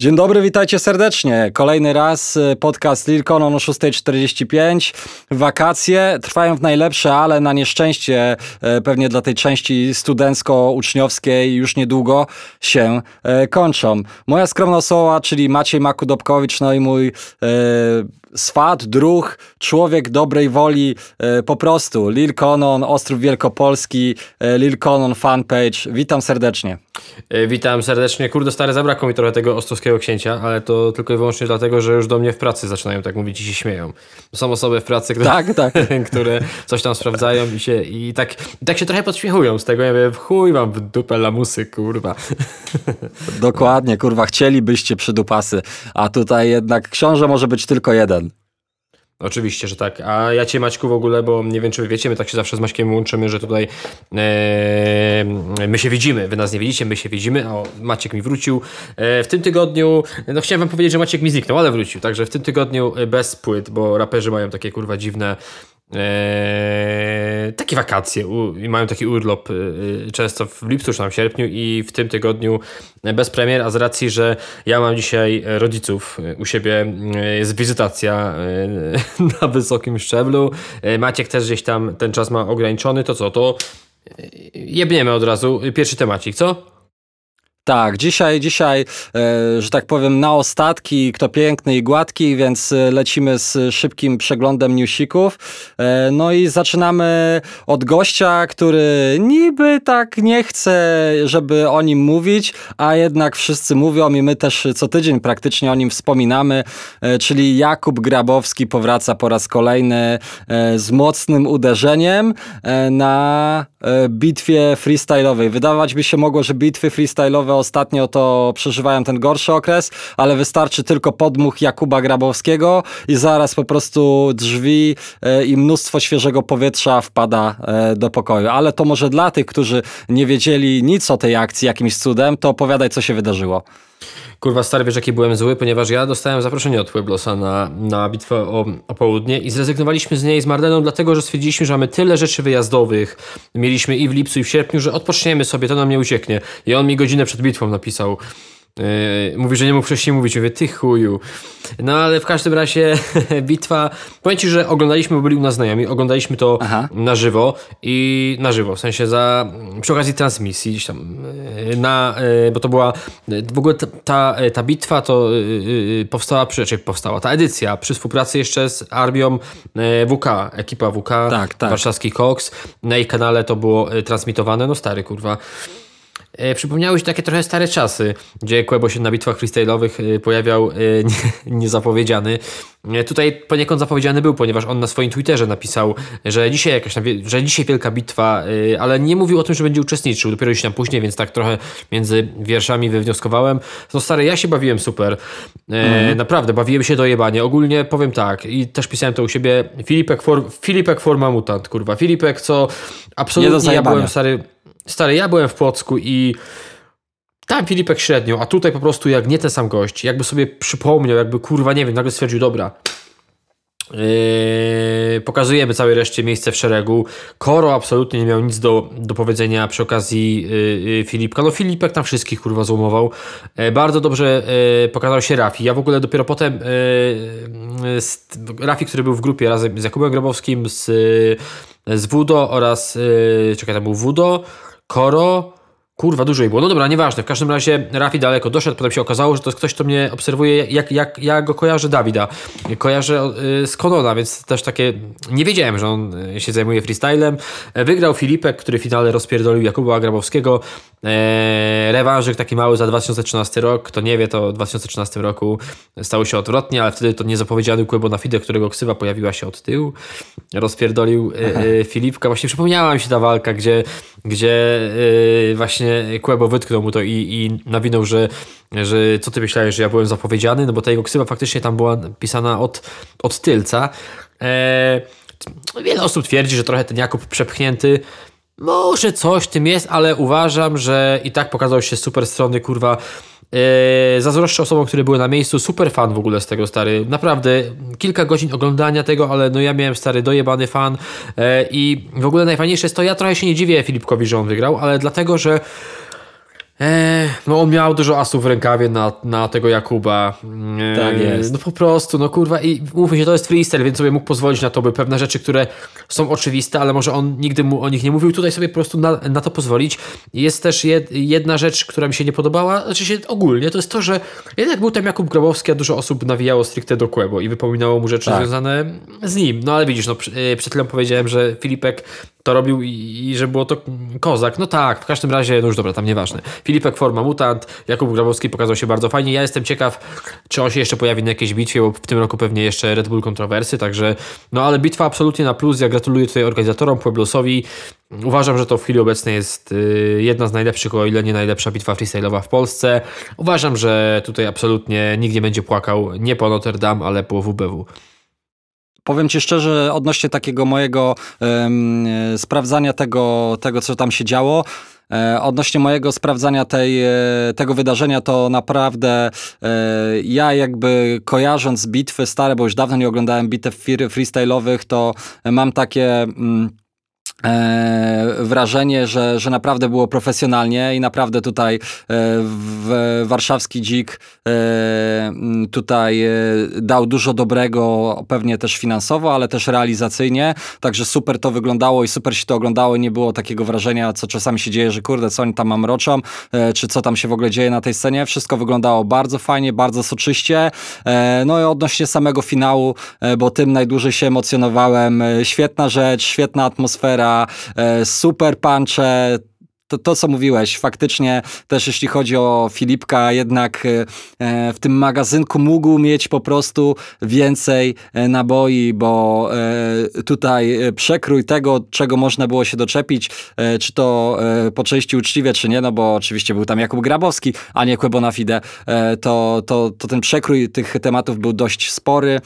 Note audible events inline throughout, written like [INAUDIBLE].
Dzień dobry, witajcie serdecznie. Kolejny raz y, podcast Lil Conon o 6.45. Wakacje trwają w najlepsze, ale na nieszczęście y, pewnie dla tej części studencko-uczniowskiej już niedługo się y, kończą. Moja skromna osoba, czyli Maciej Makudobkowicz, no i mój swat, druh, człowiek dobrej woli, po prostu Lil Conon, Ostrów Wielkopolski, Lil Conon fanpage. Witam serdecznie. E, witam serdecznie. Kurde, stary, zabrakło mi trochę tego ostrowskiego księcia, ale to tylko i wyłącznie dlatego, że już do mnie w pracy zaczynają tak mówić i się śmieją. Są osoby w pracy, które, tak, tak. [LAUGHS] które coś tam sprawdzają i się i tak, i tak się trochę podśmiechują z tego. Ja wiem, chuj wam w dupę lamusy, kurwa. Dokładnie, kurwa, chcielibyście przydupasy, a tutaj jednak książę może być tylko jeden. Oczywiście, że tak. A ja cię Maćku w ogóle, bo nie wiem czy wy wiecie, my tak się zawsze z Maćkiem łączymy, że tutaj e, my się widzimy, wy nas nie widzicie, my się widzimy, o Maciek mi wrócił. E, w tym tygodniu, no chciałem wam powiedzieć, że Maciek mi zniknął, ale wrócił, także w tym tygodniu bez płyt, bo raperzy mają takie kurwa dziwne Eee, takie wakacje u, i mają taki urlop e, często w lipcu czy tam w sierpniu i w tym tygodniu bez premier, a z racji, że ja mam dzisiaj rodziców u siebie, jest wizytacja [LAUGHS] na wysokim szczeblu. Maciek też gdzieś tam ten czas ma ograniczony, to co, to jebniemy od razu. Pierwszy temacik, co? Tak, dzisiaj, dzisiaj, e, że tak powiem, na ostatki, kto piękny i gładki, więc e, lecimy z szybkim przeglądem newsików. E, no i zaczynamy od gościa, który niby tak nie chce, żeby o nim mówić, a jednak wszyscy mówią i my też co tydzień praktycznie o nim wspominamy, czyli Jakub Grabowski powraca po raz kolejny z mocnym uderzeniem na bitwie freestyle'owej. Wydawać by się mogło, że bitwy freestyle'owe ostatnio to przeżywają ten gorszy okres, ale wystarczy tylko podmuch Jakuba Grabowskiego i zaraz po prostu drzwi e, i mnóstwo świeżego powietrza wpada e, do pokoju. Ale to może dla tych, którzy nie wiedzieli nic o tej akcji jakimś cudem, to opowiadaj, co się wydarzyło. Kurwa, stary, wiesz, jaki byłem zły, ponieważ ja dostałem zaproszenie od Pueblosa na, na bitwę o, o południe i zrezygnowaliśmy z niej z Marleną, dlatego że stwierdziliśmy, że mamy tyle rzeczy wyjazdowych, mieliśmy i w lipcu, i w sierpniu, że odpoczniemy sobie, to nam nie ucieknie. I on mi godzinę przed bitwą napisał, Yy, mówi, że nie mógł wcześniej mówić. Mówię, ty chuju. No ale w każdym razie [LAUGHS] bitwa. Powiem ci, że oglądaliśmy, bo byli u nas znajomi, oglądaliśmy to Aha. na żywo i na żywo, w sensie za przy okazji transmisji gdzieś tam yy, na, yy, bo to była w ogóle ta, ta, ta bitwa to powstała, przy, czy powstała, ta edycja przy współpracy jeszcze z armią WK, ekipa WK, tak, tak. warszawski Cox. Na ich kanale to było transmitowane, no stary kurwa. E, przypomniały się takie trochę stare czasy, gdzie Quebo się na bitwach freestyle'owych e, pojawiał e, [LAUGHS] niezapowiedziany. Tutaj poniekąd zapowiedziany był, ponieważ on na swoim Twitterze napisał, że dzisiaj jakaś, że dzisiaj wielka bitwa, ale nie mówił o tym, że będzie uczestniczył. Dopiero już tam później, więc tak trochę między wierszami wywnioskowałem. No stary, ja się bawiłem super. Mhm. Naprawdę, bawiłem się do jebania. Ogólnie powiem tak, i też pisałem to u siebie, Filipek, for, Filipek forma mutant, kurwa. Filipek, co absolutnie ja byłem stary Stary, ja byłem w Płocku i tam Filipek średnio, a tutaj po prostu jak nie ten sam gość, jakby sobie przypomniał, jakby kurwa, nie wiem, nagle stwierdził, dobra, Yy, pokazujemy całej reszcie miejsce w szeregu. Koro absolutnie nie miał nic do, do powiedzenia przy okazji yy, yy Filipka. No Filipek tam wszystkich kurwa złomował. Yy, bardzo dobrze yy, pokazał się Rafi. Ja w ogóle dopiero potem yy, Rafi, który był w grupie razem z Jakubem Grabowskim, z, z Wudo oraz czekaj, tam był Wudo, Koro, Kurwa, dużo jej było. No dobra, nieważne. W każdym razie Rafi daleko doszedł, potem się okazało, że to jest ktoś, kto mnie obserwuje, jak, jak ja go kojarzę Dawida. Kojarzę y, z Konona, więc też takie... Nie wiedziałem, że on y, się zajmuje freestylem. Wygrał Filipek, który w finale rozpierdolił Jakuba Grabowskiego. Eee, rewanżyk taki mały za 2013 rok. Kto nie wie, to w 2013 roku stało się odwrotnie, ale wtedy to niezapowiedziany Kłebo na Fide, którego ksywa pojawiła się od tyłu. Rozpierdolił e, Filipka. Właśnie przypomniała mi się ta walka, gdzie, gdzie e, właśnie wytknął mu to i, i nawinął, że, że co ty myślałeś, że ja byłem zapowiedziany, no bo ta jego ksywa faktycznie tam była pisana od, od tylca. E, wiele osób twierdzi, że trochę ten Jakub przepchnięty może coś tym jest, ale uważam, że i tak pokazał się super strony, kurwa. Yy, zazdroszczę osobom, które były na miejscu. Super fan w ogóle z tego, stary. Naprawdę kilka godzin oglądania tego, ale no ja miałem stary dojebany fan. Yy, I w ogóle najfajniejsze jest to, ja trochę się nie dziwię Filipkowi, że on wygrał, ale dlatego, że no on miał dużo asów w rękawie na, na tego Jakuba. E, tak jest. No po prostu, no kurwa i mówmy się, to jest freestyle, więc sobie mógł pozwolić na to, by pewne rzeczy, które są oczywiste, ale może on nigdy mu o nich nie mówił, tutaj sobie po prostu na, na to pozwolić. Jest też jed, jedna rzecz, która mi się nie podobała, znaczy się ogólnie, to jest to, że jednak był tam Jakub Grabowski, a dużo osób nawijało stricte do Kłębo i wypominało mu rzeczy tak. związane z nim. No ale widzisz, no e, przed chwilą powiedziałem, że Filipek to robił i, i, że było to kozak. No tak, w każdym razie, no już dobra, tam nieważne. Filipek forma mutant, Jakub Grabowski pokazał się bardzo fajnie. Ja jestem ciekaw, czy on się jeszcze pojawi na jakiejś bitwie, bo w tym roku pewnie jeszcze Red Bull kontrowersy, także no ale bitwa absolutnie na plus. Ja gratuluję tutaj organizatorom, Pueblosowi. Uważam, że to w chwili obecnej jest y, jedna z najlepszych, o ile nie najlepsza bitwa freestyle'owa w Polsce. Uważam, że tutaj absolutnie nikt nie będzie płakał nie po Notre Dame, ale po WBW. Powiem ci szczerze, odnośnie takiego mojego um, sprawdzania tego, tego, co tam się działo, e, Odnośnie mojego sprawdzania tej, e, tego wydarzenia, to naprawdę ja jakby kojarząc bitwy stare, bo już dawno nie oglądałem bitew freestyle'owych, to mam takie... Mm, E, wrażenie, że, że naprawdę było profesjonalnie i naprawdę tutaj e, w, warszawski dzik e, tutaj dał dużo dobrego, pewnie też finansowo, ale też realizacyjnie, także super to wyglądało i super się to oglądało nie było takiego wrażenia, co czasami się dzieje, że kurde, co oni tam mam roczą, czy co tam się w ogóle dzieje na tej scenie. Wszystko wyglądało bardzo fajnie, bardzo soczyście. No i odnośnie samego finału, bo tym najdłużej się emocjonowałem. Świetna rzecz, świetna atmosfera, E, super punche, to, to, co mówiłeś, faktycznie też jeśli chodzi o Filipka, jednak e, w tym magazynku mógł mieć po prostu więcej e, naboi, bo e, tutaj przekrój tego, czego można było się doczepić, e, czy to e, po części uczciwie, czy nie, no bo oczywiście był tam Jakub Grabowski, a nie Kłebona Fide, e, to, to, to ten przekrój tych tematów był dość spory,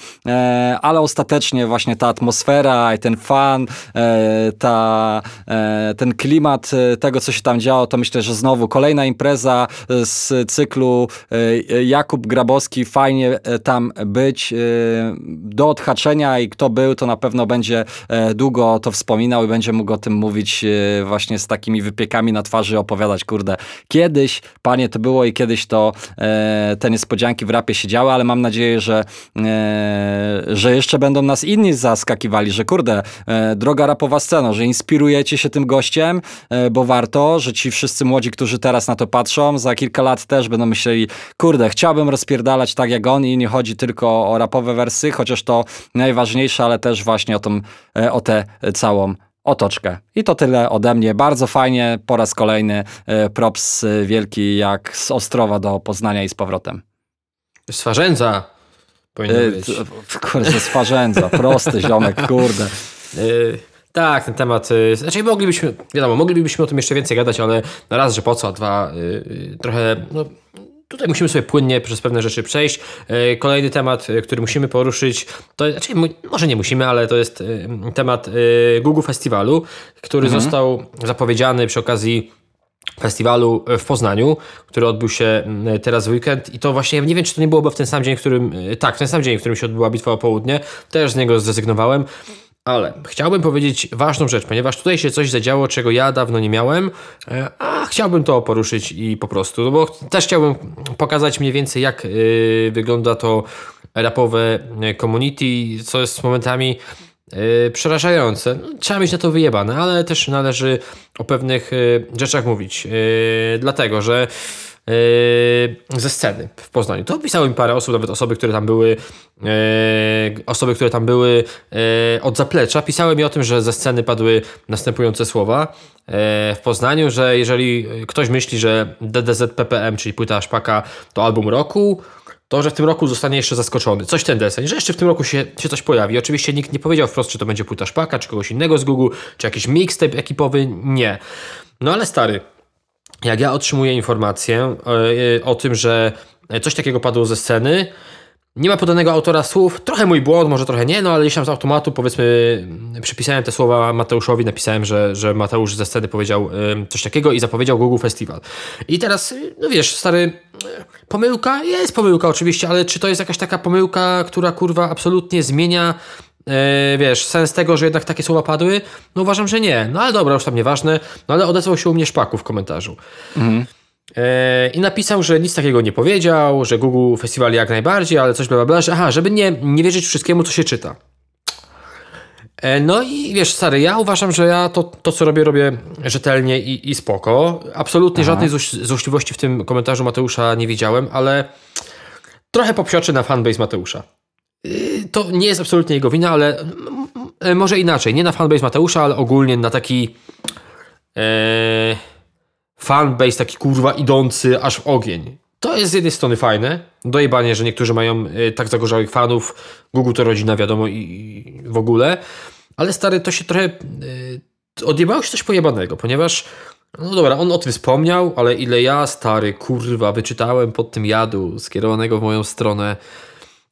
ale ostatecznie właśnie ta atmosfera i ten fan, ta, ten klimat tego, co co się tam działo, to myślę, że znowu kolejna impreza e, z cyklu e, Jakub Grabowski, fajnie e, tam być do odhaczenia i kto był, to na pewno będzie długo to wspominał i będzie mógł o tym mówić właśnie z takimi wypiekami na twarzy, opowiadać, kurde, kiedyś, panie, to było i kiedyś to te niespodzianki w rapie się działy, ale mam nadzieję, że, że jeszcze będą nas inni zaskakiwali, że kurde, droga rapowa scena, że inspirujecie się tym gościem, bo warto, to, że ci wszyscy młodzi, którzy teraz na to patrzą, za kilka lat też będą myśleli, kurde, chciałbym rozpierdalać tak jak on i nie chodzi tylko o rapowe wersy, chociaż to najważniejsze, ale też właśnie o, tą, e, o tę całą otoczkę. I to tyle ode mnie. Bardzo fajnie, po raz kolejny e, props wielki jak z Ostrowa do Poznania i z powrotem. Swarzędza powinno być. Kurde, Swarzędza, prosty ziomek, kurde. [LAUGHS] Tak, ten temat. Y, znaczy, moglibyśmy, wiadomo, moglibyśmy o tym jeszcze więcej gadać, ale na raz, że po co, a dwa, yy, trochę. No, Tutaj musimy sobie płynnie przez pewne rzeczy przejść. Y, kolejny temat, który musimy poruszyć, to znaczy, może nie musimy, ale to jest temat Google Festiwalu, który mhm. został zapowiedziany przy okazji festiwalu w Poznaniu, który odbył się teraz w weekend i to właśnie, nie wiem czy to nie byłoby w ten sam dzień, w którym, tak, w ten sam dzień, w którym się odbyła bitwa o południe, też z niego zrezygnowałem. Ale chciałbym powiedzieć ważną rzecz, ponieważ tutaj się coś zadziało, czego ja dawno nie miałem, e, a chciałbym to poruszyć i po prostu, no bo też chciałbym pokazać mniej więcej, jak yy, wygląda to rapowe e, community, co jest momentami yy, przerażające. No, trzeba mieć na to wyjebane, ale też należy o pewnych rzeczach mówić. Dlatego, że ze sceny w Poznaniu. To pisało mi parę osób, nawet osoby, które tam były, yy, osoby, które tam były yy, od zaplecza, pisały mi o tym, że ze sceny padły następujące słowa w Poznaniu, że jeżeli ktoś myśli, że DDZ-PPM, czyli płyta Szpaka, to album roku, to, że w tym roku zostanie jeszcze zaskoczony. Coś ten deseń, że jeszcze w tym roku się, się coś pojawi. Oczywiście nikt nie powiedział wprost, czy to będzie płyta Szpaka, czy kogoś innego z Google, czy jakiś mixtape ekipowy. Nie. No ale stary, jak ja otrzymuję informację o, e, o tym, że coś takiego padło ze sceny, nie ma podanego autora słów, trochę mój błąd, może trochę nie, no ale jeśli tam z automatu, powiedzmy, przypisałem te słowa Mateuszowi, napisałem, że, że Mateusz ze sceny powiedział coś takiego i zapowiedział Google Festival. I teraz, no wiesz, stary, pomyłka, jest pomyłka oczywiście, ale czy to jest jakaś taka pomyłka, która kurwa absolutnie zmienia Yy, wiesz, sens tego, że jednak takie słowa padły? No uważam, że nie. No ale dobra, już tam nieważne. No ale odezwał się u mnie Szpaku w komentarzu. Mhm. E, I napisał, że nic takiego nie powiedział, że Google Festiwal jak najbardziej, ale coś bla bla bla, że aha, żeby nie, nie wierzyć wszystkiemu, co się czyta. E, no i wiesz, stary, ja uważam, że ja to, to co robię, robię rzetelnie i, i spoko. Absolutnie Aha. żadnej złośliwości w tym komentarzu Mateusza nie widziałem, ale trochę popsioczy na fanbase Mateusza. To nie jest absolutnie jego wina, ale może inaczej. Nie na fanbase Mateusza, ale ogólnie na taki e, fanbase taki kurwa idący aż w ogień. To jest z jednej strony fajne, dojebanie, że niektórzy mają e, tak zagorzałych fanów, Google to rodzina wiadomo i, i w ogóle, ale stary, to się trochę yy, odjebało się coś pojebanego, ponieważ no dobra, on o tym wspomniał, ale ile ja, stary, kurwa, wyczytałem pod tym jadu skierowanego w moją stronę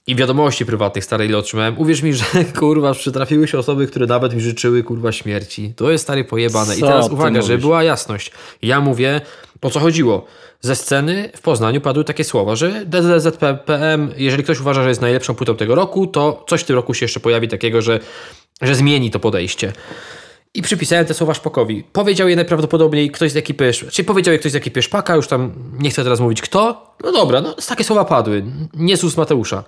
i wiadomości prywatnych, stare, ile otrzymałem, uwierz mi, [LAUGHS] że kurwa, przytrafiły się osoby, które nawet mi życzyły kurwa śmierci. To jest stary pojebane. Co I teraz uwaga, że była jasność. Ja mówię, o co chodziło. Ze sceny w Poznaniu padły takie słowa, że DDZPM, jeżeli ktoś uważa, że jest najlepszą płytą tego roku, to coś w tym roku się jeszcze pojawi takiego, że, że zmieni to podejście. I przypisałem te słowa Szpokowi. Powiedział je najprawdopodobniej ktoś z ekipy, czy powiedział je ktoś z ekipy Szpaka, już tam nie chcę teraz mówić kto. No dobra, no takie słowa padły. Nie z ust Mateusza.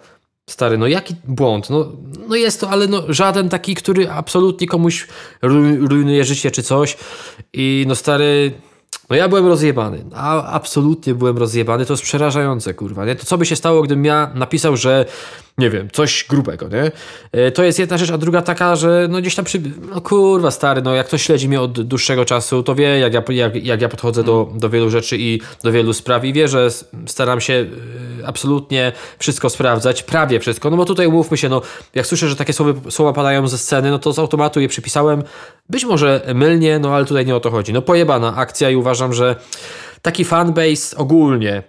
Stary, no jaki błąd? No, no jest to, ale no żaden taki, który absolutnie komuś rujnuje życie czy coś. I no stary, no ja byłem rozjebany. A absolutnie byłem rozjebany. To jest przerażające, kurwa. Nie? To co by się stało, gdybym ja napisał, że nie wiem, coś grubego, nie? E, to jest jedna rzecz, a druga taka, że no gdzieś tam przy... No kurwa, stary, no jak ktoś śledzi mnie od dłuższego czasu, to wie, jak ja, jak, jak ja podchodzę do, do wielu rzeczy i do wielu spraw i wie, że staram się e, absolutnie wszystko sprawdzać, prawie wszystko, no bo tutaj umówmy się, no jak słyszę, że takie słowa, słowa padają ze sceny, no to z automatu je przypisałem, być może mylnie, no ale tutaj nie o to chodzi. No pojebana akcja uważam, że taki fanbase ogólnie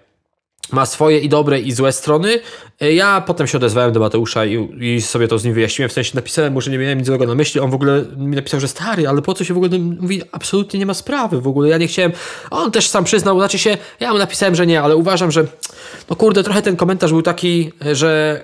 ma swoje i dobre i złe strony. E, ja potem się odezwałem do Mateusza i, i, sobie to z nim wyjaśniłem, w sensie napisałem mu, że nie miałem nic złego na myśli, on w ogóle mi napisał, że stary, ale po co się w ogóle, mówi, absolutnie nie ma sprawy w ogóle, ja nie chciałem, on też sam przyznał, znaczy się, ja mu napisałem, że nie, ale uważam, że no kurde, trochę ten komentarz był taki, że...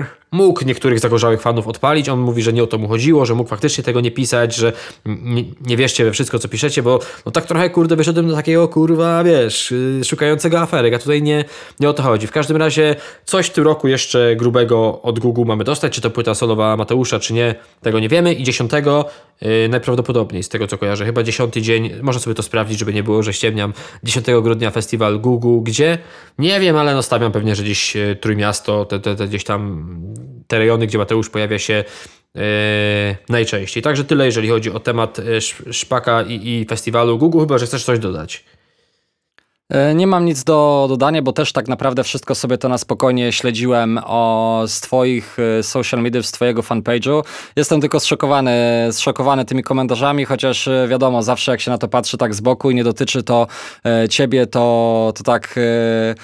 Yy mógł niektórych zagorzałych fanów odpalić. On mówi, że nie o to mu chodziło, że mógł faktycznie tego nie pisać, że nie, nie wierzcie we wszystko, co piszecie, bo no tak trochę, kurde, wyszedłem do takiego, kurwa, wiesz, yy, szukającego aferek, a tutaj nie, nie o to chodzi. W każdym razie coś w tym roku jeszcze grubego od Google mamy dostać, czy to płyta solowa Mateusza, czy nie, tego nie wiemy i dziesiątego yy, najprawdopodobniej, z tego co kojarzę, chyba dziesiąty dzień, można sobie to sprawdzić, żeby nie było, że ściemniam, 10 grudnia festiwal Google, gdzie? Nie wiem, ale no stawiam pewnie, że gdzieś yy, Trójmiasto, te, te, te gdzieś tam te rejony, gdzie Mateusz pojawia się yy, najczęściej. Także tyle, jeżeli chodzi o temat e, szpaka i, i festiwalu Google, chyba że chcesz coś dodać. E, nie mam nic do dodania, bo też tak naprawdę wszystko sobie to na spokojnie śledziłem o, z Twoich social mediów, z Twojego fanpage'u. Jestem tylko zszokowany, zszokowany tymi komentarzami, chociaż wiadomo, zawsze jak się na to patrzy tak z boku i nie dotyczy to e, Ciebie, to, to tak. E,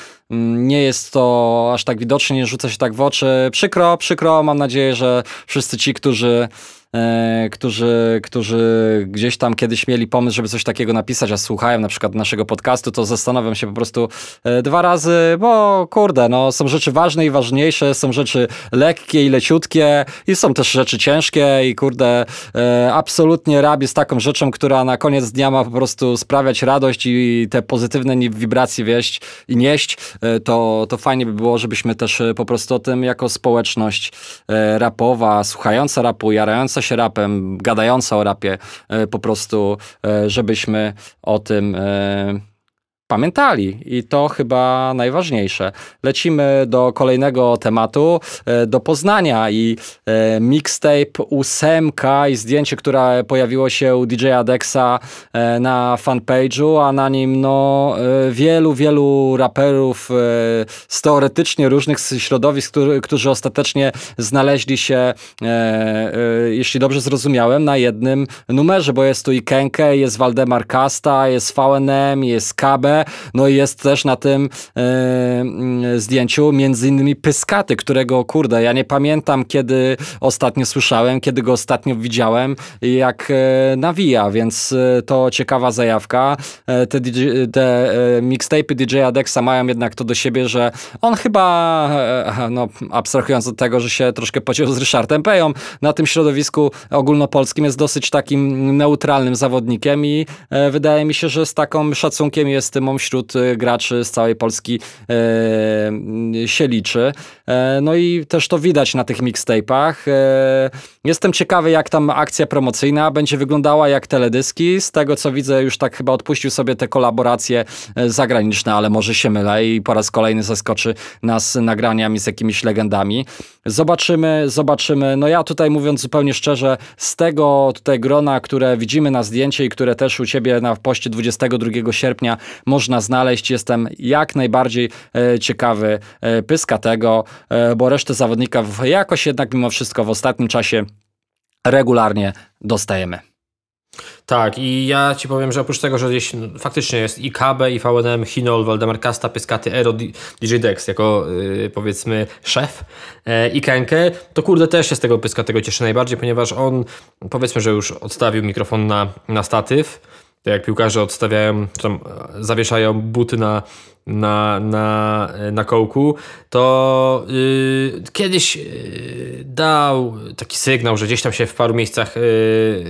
nie jest to aż tak widoczne, nie rzuca się tak w oczy. Przykro, przykro. Mam nadzieję, że wszyscy ci, którzy E, którzy, którzy gdzieś tam kiedyś mieli pomysł, żeby coś takiego napisać, a słuchają na przykład naszego podcastu, to zastanawiam się po prostu e, dwa razy, bo kurde, no są rzeczy ważne i ważniejsze, są rzeczy lekkie i leciutkie i są też rzeczy ciężkie i kurde, e, absolutnie rab jest taką rzeczą, która na koniec dnia ma po prostu sprawiać radość i te pozytywne wibracje wieść i nieść, to, to fajnie by było, żebyśmy też po prostu o tym jako społeczność rapowa, słuchająca rapu, jarająca się rapem, gadająca o rapie, e, po prostu, e, żebyśmy o tym e, pamiętali i to chyba najważniejsze. Lecimy do kolejnego tematu, e, do Poznania i e, mixtape ósemka i zdjęcie, które pojawiło się u DJ Dexa e, na fanpage'u, a na nim no wielu, wielu raperów z teoretycznie różnych środowisk, którzy ostatecznie znaleźli się, jeśli dobrze zrozumiałem, na jednym numerze, bo jest tu i Kenke, jest Waldemar Kasta, jest VNM, jest No i jest też na tym e, mm, zdjęciu między innymi Pyskaty, którego kurde, ja nie pamiętam kiedy ostatnio słyszałem, kiedy go ostatnio widziałem, jak e, nawija, więc e, to ciekawa zajawka. E, te, DJ, e, DJ Adexa mają jednak to do siebie, że on chyba, no abstrahując od tego, że się troszkę pociął z Ryszardem Peją, na tym środowisku ogólnopolskim jest dosyć takim neutralnym zawodnikiem i wydaje mi się, że z taką szacunkiem jest dymą wśród graczy z całej Polski się liczy. No i też to widać na tych mixtape'ach. Jestem ciekawy, jak tam akcja promocyjna będzie wyglądała, jak teledyski. Z tego co widzę, już tak chyba odpuścił sobie te kolaboracje zagraniczne, ale może się mylę i po raz kolejny zaskoczy nas nagraniami z jakimiś legendami. Zobaczymy, zobaczymy. No ja tutaj mówiąc zupełnie szczerze, z tego tutaj grona, które widzimy na zdjęcie i które też u Ciebie na poście 22 sierpnia można znaleźć, jestem jak najbardziej e, ciekawy e, pyska tego, e, bo resztę zawodników jakoś jednak mimo wszystko w ostatnim czasie regularnie dostajemy. Tak, i ja ci powiem, że oprócz tego, że gdzieś faktycznie jest i KB, i VNM, Hinol, Waldemar Kasta, Pyskaty, Ero, DJ Dex jako yy, powiedzmy szef i Kenke, to kurde też się z tego Pyskatego cieszę najbardziej, ponieważ on powiedzmy, że już odstawił mikrofon na, na statyw, to jak piłkarze odstawiają, tam zawieszają buty na na, na, na kołku, to yy, kiedyś yy, dał taki sygnał, że gdzieś tam się w paru miejscach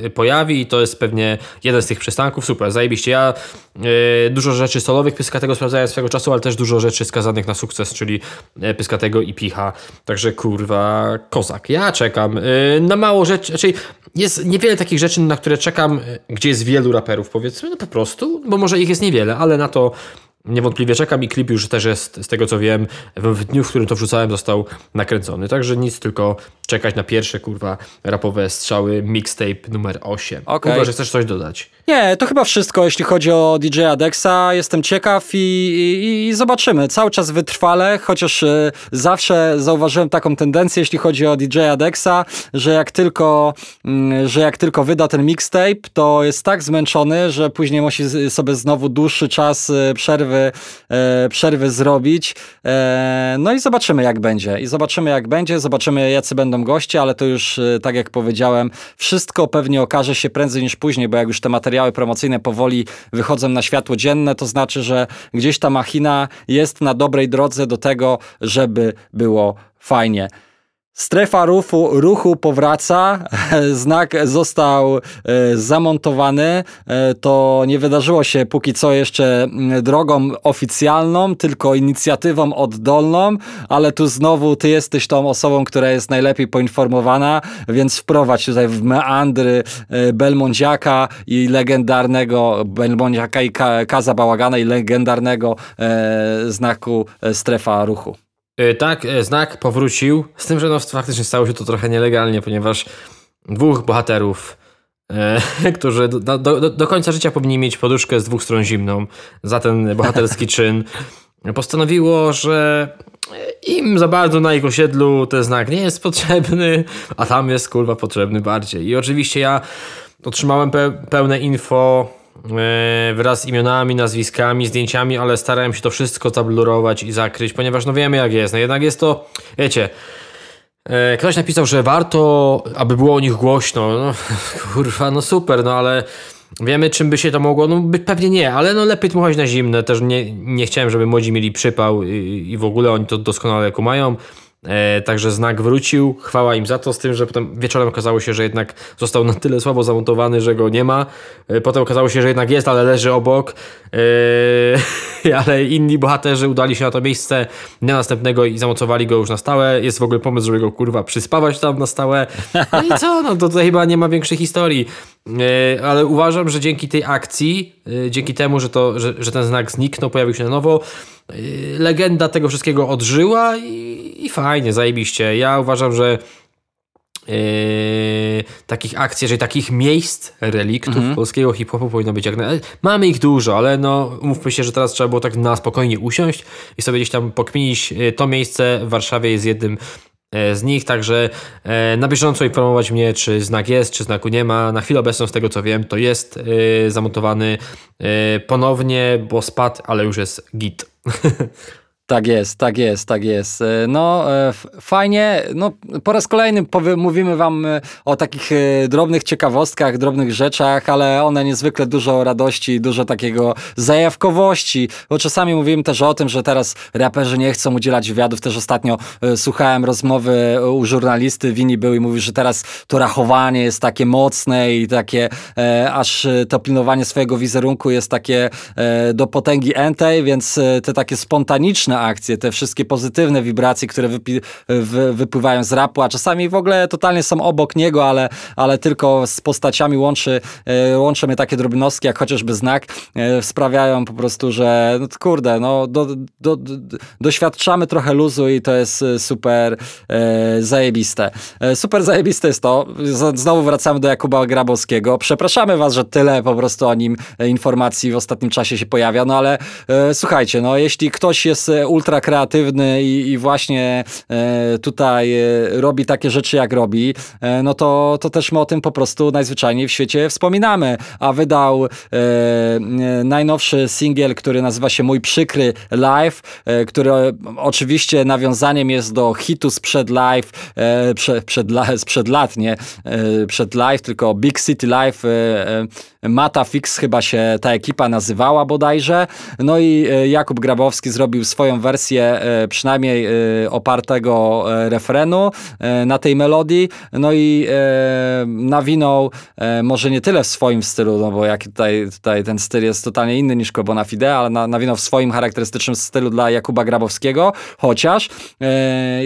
yy, pojawi i to jest pewnie jeden z tych przystanków. Super, zajebiście. Ja yy, dużo rzeczy solowych Pyskatego sprawdzałem swego czasu, ale też dużo rzeczy skazanych na sukces, czyli yy, Pyskatego i Picha. Także kurwa, kozak. Ja czekam yy, na mało rzeczy, raczej znaczy jest niewiele takich rzeczy, na które czekam, gdzie jest wielu raperów, powiedzmy, no po prostu, bo może ich jest niewiele, ale na to Niewątpliwie czekam i klip już też jest, z tego co wiem, w dniu, w którym to wrzucałem, został nakręcony. Także nic, tylko czekać na pierwsze, kurwa, rapowe strzały, mixtape numer 8. Okay. Kurwa, że chcesz coś dodać. Nie, to chyba wszystko, jeśli chodzi o DJ-a Dexa. Jestem ciekaw i, i, i, zobaczymy. Cały czas wytrwale, chociaż y, zawsze zauważyłem taką tendencję, jeśli chodzi o DJ-a Dexa, że jak tylko, y, że jak tylko wyda ten mixtape, to jest tak zmęczony, że później musi sobie znowu dłuższy czas y, przerwy, przerwy zrobić. no i zobaczymy, jak będzie. I zobaczymy, jak będzie. Zobaczymy, jacy będą goście, ale to już, tak jak powiedziałem, wszystko pewnie okaże się prędzej niż później, bo jak już te materiały materiały promocyjne powoli wychodzą na światło dzienne, to znaczy, że gdzieś ta machina jest na dobrej drodze do tego, żeby było fajnie. Strefa ruchu, ruchu powraca, [LAUGHS] znak został e, zamontowany. E, to nie wydarzyło się póki co jeszcze drogą oficjalną, tylko inicjatywą oddolną, ale tu znowu ty jesteś tą osobą, która jest najlepiej poinformowana, więc wprowadź tutaj w meandry e, Belmondziaka i legendarnego Belmondziaka i Kaza Bałagana i legendarnego znaku strefa ruchu. Y, tak, y, znak powrócił, z tym, że no faktycznie stało się to trochę nielegalnie, ponieważ dwóch bohaterów, e, [LAUGHS] którzy do, do, do, końca życia powinni mieć poduszkę z dwóch stron zimną za ten bohaterski [LAUGHS] czyn, postanowiło, że im za bardzo na ich osiedlu ten znak nie jest potrzebny, a tam jest kurwa potrzebny bardziej. I oczywiście ja otrzymałem pe pełne info wraz z imionami, nazwiskami, zdjęciami, ale starałem się to wszystko zablurować i zakryć, ponieważ no wiemy jak jest. No jednak jest to, wiecie, e, ktoś napisał, że warto, aby było o nich głośno. No, [LAUGHS] kurwa, no super, no ale wiemy czym by się to mogło, no pewnie nie, ale no lepiej dmuchać na zimne. Też nie, nie chciałem, żeby młodzi mieli przypał i, i w ogóle oni to doskonale kumają. E, także znak wrócił, chwała im za to, z tym, że potem wieczorem okazało się, że jednak został na tyle słabo zamontowany, że go nie ma. E, potem okazało się, że jednak jest, ale leży obok. E, [LAUGHS] ale inni bohaterzy udali się na to miejsce dnia następnego i zamontowali go już na stałe. Jest w ogóle pomysł, żeby go kurwa przyspawać tam na stałe. No i co? No to tutaj chyba nie ma większej historii. E, ale uważam, że dzięki tej akcji, e, dzięki temu, że, to, że, że ten znak zniknął, pojawił się na nowo, e, legenda tego wszystkiego odżyła i, i fajnie, zajebiście. Ja uważam, że Yy, takich akcji, że takich miejsc, reliktów -hmm. polskiego hip-hopu powinno być jak najbardziej. Mamy ich dużo, ale no mówmy się, że teraz trzeba było tak na spokojnie usiąść i sobie gdzieś tam pokminić. To miejsce w Warszawie jest jednym z nich, także e, na bieżąco informować mnie, czy znak jest, czy znaku nie ma. Na chwilę obecną, z tego co wiem, to jest e, zamontowany ponownie, bo spadł, ale już jest git. [LAUGHS] Tak jest, tak jest, tak jest. E, no e, fajnie, no po raz kolejny mówimy wam e, o takich drobnych ciekawostkach, drobnych rzeczach, ale one niezwykle dużo radości, dużo takiego zajawkowości, bo czasami mówimy też o tym, że teraz raperzy nie chcą udzielać wywiadów. Też ostatnio słuchałem rozmowy u żurnalisty, Wini był i mówił, że teraz to rachowanie jest takie mocne i takie aż to pilnowanie swojego wizerunku jest takie do potęgi entej, więc te takie spontaniczne akcje, te wszystkie pozytywne wibracje, które wypi- wy- wypływają z rapu, a czasami w ogóle totalnie są obok niego, ale, ale tylko z postaciami łączy, e, łączy mnie takie drobnostki, jak chociażby znak, e, sprawiają po prostu, że no, kurde, no do, do, do, doświadczamy trochę luzu i to jest e, super e, zajebiste. Super zajebiste jest to, znowu wracamy do Jakuba Grabowskiego. Przepraszamy was, że tyle po prostu o nim informacji w ostatnim czasie się pojawia, no ale e, słuchajcie, no jeśli ktoś jest ultra kreatywny i, i właśnie e, tutaj e, robi takie rzeczy, jak robi, e, no to, to też my o tym po prostu najzwyczajniej w świecie wspominamy. A wydał najnowszy singiel, który nazywa się Mój Przykry Live, który oczywiście nawiązaniem jest do hitu sprzed live, prze, przed, sprzed lat, nie przed live, tylko Big City Live Mata Fix chyba się ta ekipa nazywała bodajże. No i Jakub Grabowski zrobił swoją wersję e, przynajmniej e, opartego e, refrenu na tej melodii, no i nawinął może nie tyle w swoim stylu, no bo jak tutaj, tutaj ten styl jest totalnie inny niż Kobona Fide, ale nawinął w swoim charakterystycznym stylu dla Jakuba Grabowskiego, chociaż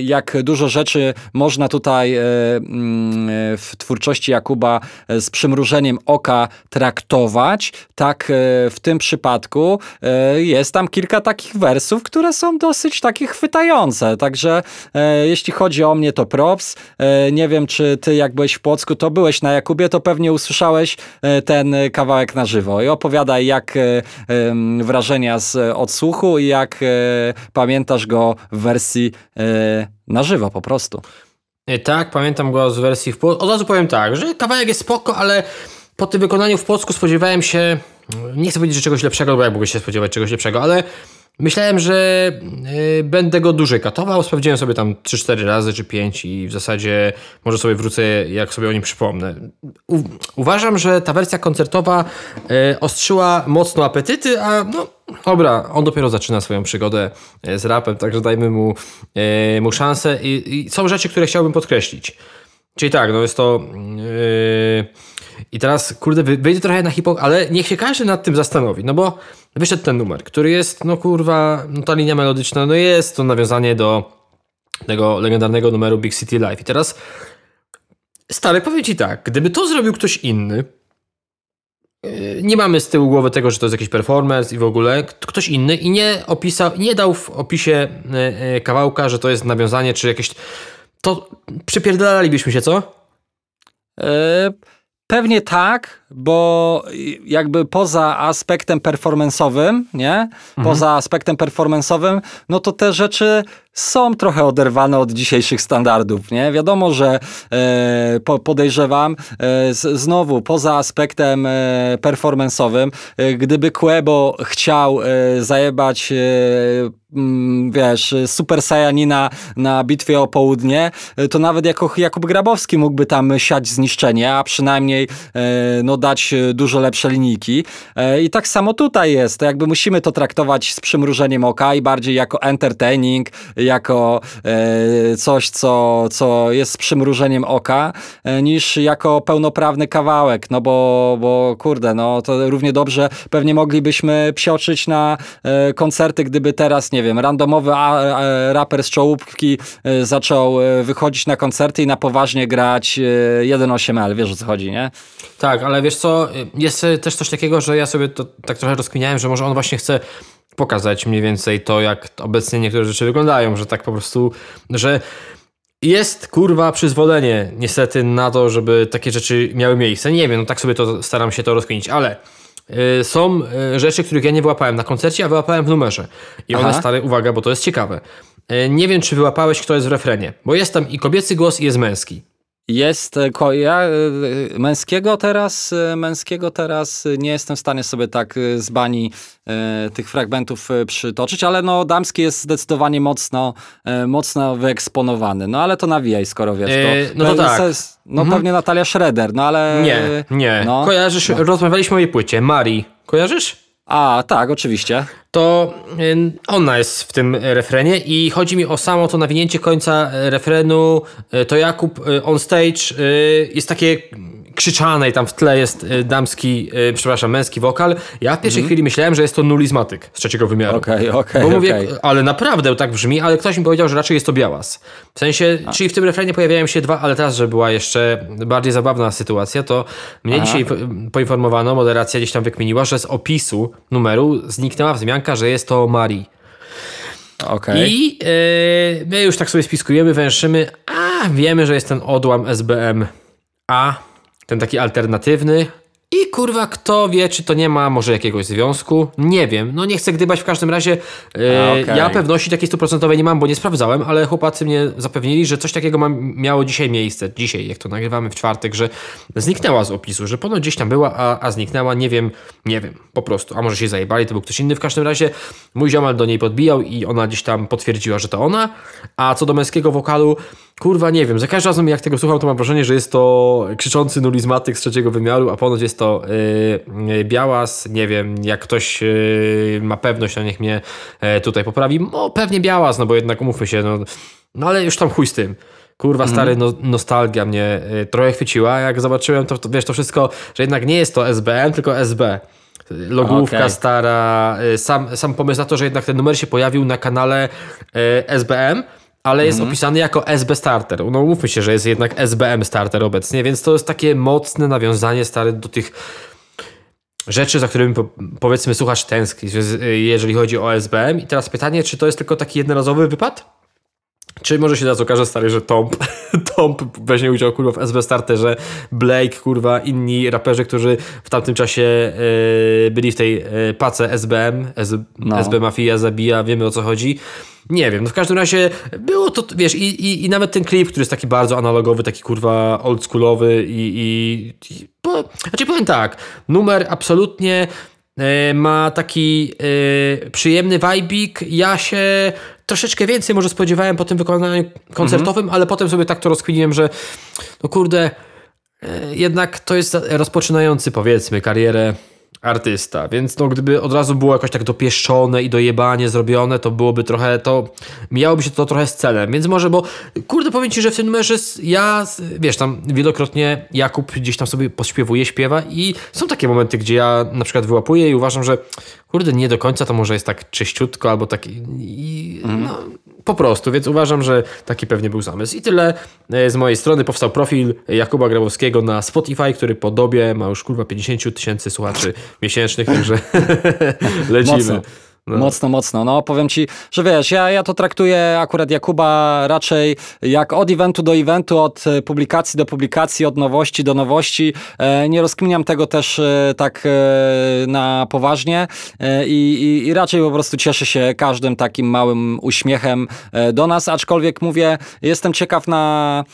jak dużo rzeczy można tutaj mm, w twórczości Jakuba z przymrużeniem oka traktować, tak w tym przypadku jest tam kilka takich wersów, które są dosyć takie chwytające. Także e, jeśli chodzi o mnie, to props. E, nie wiem, czy ty jak byłeś w Płocku, to byłeś na Jakubie, to pewnie usłyszałeś e, ten kawałek na żywo. I opowiadaj, jak e, wrażenia z odsłuchu i jak e, pamiętasz go w wersji e, na żywo po prostu. Tak, pamiętam go z wersji w Płocku. Od razu powiem tak, że kawałek jest spoko, ale po tym wykonaniu w Płocku spodziewałem się, nie chcę powiedzieć, że czegoś lepszego, bo jak mogę się spodziewać czegoś lepszego, ale Myślałem, że y, będę go dłużej katował. Sprawdziłem sobie tam 3-4 razy czy 5 i w zasadzie może sobie wrócę, jak sobie o nim przypomnę. U uważam, że ta wersja koncertowa y, ostrzyła mocno apetyty, a no dobra, on dopiero zaczyna swoją przygodę y, z rapem, także dajmy mu, mu szansę. I, I, są rzeczy, które chciałbym podkreślić. Czyli tak, no jest to. I teraz, kurde, wyjdzie trochę na hip ale niech się każdy nad tym zastanowi, no bo wyszedł ten numer, który jest, no kurwa, no ta linia melodyczna, no jest to nawiązanie do tego legendarnego numeru Big City Life. I teraz, stary, powiem ci tak, gdyby to zrobił ktoś inny, yy, nie mamy z tyłu głowy tego, że to jest jakiś performance i w ogóle ktoś inny i nie opisał, nie dał w opisie yy, yy, kawałka, że to jest nawiązanie czy jakieś to przypierdalalibyśmy się, co? Pewnie tak, bo jakby poza aspektem performance'owym, nie? Mhm. Poza aspektem performance'owym, no to te rzeczy są trochę oderwane od dzisiejszych standardów, nie? Wiadomo, że e, po, podejrzewam e, z, znowu poza aspektem e, performance'owym, e, gdyby Quebo chciał e, zajebać e, wiesz, Super Saiyanina na bitwie o południe, to nawet jako Jakub Grabowski mógłby tam siać zniszczenie, a przynajmniej no, dać dużo lepsze linijki. I tak samo tutaj jest. Jakby musimy to traktować z przymrużeniem oka i bardziej jako entertaining, jako e, coś, co, co jest z przymrużeniem oka, e, niż jako pełnoprawny kawałek, no bo, bo kurde, no to równie dobrze pewnie moglibyśmy psioczyć na e, koncerty, gdyby teraz, nie wiem, randomowy raper z czołówki zaczął wychodzić na koncerty i na poważnie grać 1.8L, wiesz o co chodzi, nie? Tak, ale wiesz co, jest też coś takiego, że ja sobie to tak trochę rozkminiałem, że może on właśnie chce pokazać mniej więcej to, jak obecnie niektóre rzeczy wyglądają, że tak po prostu, że jest kurwa przyzwolenie niestety na to, żeby takie rzeczy miały miejsce. Nie wiem, no tak sobie to staram się to rozkminić, ale y, są y, rzeczy, których ja nie wyłapałem na koncercie, a wyłapałem w numerze. I Aha. one stare, uwaga, bo to jest ciekawe. Y, nie wiem, czy wyłapałeś, kto jest w refrenie, bo jest tam i kobiecy głos, i jest męski. Jest, e, ko- ja e, męskiego teraz, e, męskiego teraz nie jestem w stanie sobie tak e, z bani e, tych fragmentów e, przytoczyć, ale no damski jest zdecydowanie mocno, e, mocno wyeksponowany. No ale to nawijaj, skoro wiesz. To, E, no to pe- tak. No pewnie Natalia Schroeder, no ale... Nie, nie. No. Kojarzysz, rozmawialiśmy o jej płycie. Marii. Kojarzysz? A, tak, oczywiście. to y, ona jest w tym refrenie i chodzi mi o samo to nawinięcie końca y, refrenu. Y, To Jakub y, on stage y, jest takie krzyczane i tam w tle jest y, damski, y, przepraszam, męski wokal. Ja w pierwszej chwili myślałem, że jest to nulizmatyk z trzeciego wymiaru. Mhm. Okej, okej, Bo mówię, okej. ale naprawdę tak brzmi, ale ktoś mi powiedział, że raczej jest to białas. W sensie, czyli w tym refrenie pojawiają się dwa, ale teraz, że była jeszcze bardziej zabawna sytuacja, to mnie dzisiaj po- poinformowano, moderacja gdzieś tam wykminiła, że z opisu numeru zniknęła wzmianka, że jest to Marii. Okej. I e, my już tak sobie spiskujemy, węszymy, a wiemy, że jest ten odłam SBM A, ten taki alternatywny. I kurwa, kto wie, czy to nie ma może jakiegoś związku? Nie wiem. No nie chcę gdybać w każdym razie. E, okej. Ja pewności takiej stuprocentowej nie mam, bo nie sprawdzałem, ale chłopacy mnie zapewnili, że coś takiego ma, miało dzisiaj miejsce. Dzisiaj, jak to nagrywamy w czwartek, że zniknęła z opisu, że ponoć gdzieś tam była, a, a zniknęła. Nie wiem, nie wiem, po prostu. A może się zajebali, to był ktoś inny. W każdym razie mój ziomal do niej podbijał i ona gdzieś tam potwierdziła, że to ona. A co do męskiego wokalu, kurwa, nie wiem. Za każdym razem, jak tego słucham, to mam wrażenie, że jest to krzyczący nulizmatyk z trzeciego wymiaru, a ponoć jest to yy, yy, białas. Nie wiem, jak ktoś yy, ma pewność, to niech mnie yy, tutaj poprawi. No, pewnie białas, no bo jednak umówmy się, no, no ale już tam chuj z tym. Kurwa, stary, no, nostalgia mnie y, trochę chwyciła. Jak zobaczyłem to, to, wiesz, to wszystko, że jednak nie jest to SBM, tylko SB. Logówka Okej. stara, y, sam, sam pomysł na to, że jednak ten numer się pojawił na kanale y, SBM, ale jest opisany jako SB Starter. No mówmy się, że jest jednak SBM Starter obecnie, więc to jest takie mocne nawiązanie stary do tych rzeczy, za którymi po, powiedzmy słuchacz tęskni, jeżeli chodzi o SBM. I teraz pytanie, czy to jest tylko taki jednorazowy wypad? Czy może się teraz okaże, stary, że Tomp, Tomp weźmie udział kurwa w SB Starterze, Blake, kurwa, inni raperzy, którzy w tamtym czasie e, byli w tej e, pace SBM, S, No. SB Mafia zabija, wiemy o co chodzi. Nie wiem, no w każdym razie było to, wiesz, i, i, i nawet ten klip, który jest taki bardzo analogowy, taki kurwa oldschoolowy i, i, i znaczy powiem tak, numer absolutnie e, ma taki e, przyjemny vibik. Ja się troszeczkę więcej może spodziewałem po tym wykonaniu koncertowym, ale potem sobie tak to rozkminiłem, że no kurde, e, jednak to jest rozpoczynający powiedzmy karierę artysta, więc no gdyby od razu było jakoś tak dopieszczone i dojebanie zrobione, to byłoby trochę, to miałoby się to trochę z celem, więc może, bo kurde powiem Ci, że w tym numerze ja, wiesz, tam wielokrotnie Jakub gdzieś tam sobie podśpiewuje, śpiewa i są takie momenty, gdzie ja na przykład wyłapuję i uważam, że kurde, nie do końca to może jest tak czyściutko albo tak i, no, po prostu, więc uważam, że taki pewnie był zamysł. I tyle e, z mojej strony. Powstał profil Jakuba Grabowskiego na Spotify, który po dobie ma już kurwa 50 tysięcy słuchaczy miesięcznych, także [LAUGHS] lecimy. Mocno. Mocno, mocno. No powiem ci, że wiesz, ja, ja to traktuję akurat Jakuba raczej jak od eventu do eventu, od e, publikacji do publikacji, od nowości do nowości. E, nie rozkminiam tego też e, tak na poważnie i, i, i raczej po prostu cieszę się każdym takim małym uśmiechem do nas, aczkolwiek mówię, jestem ciekaw na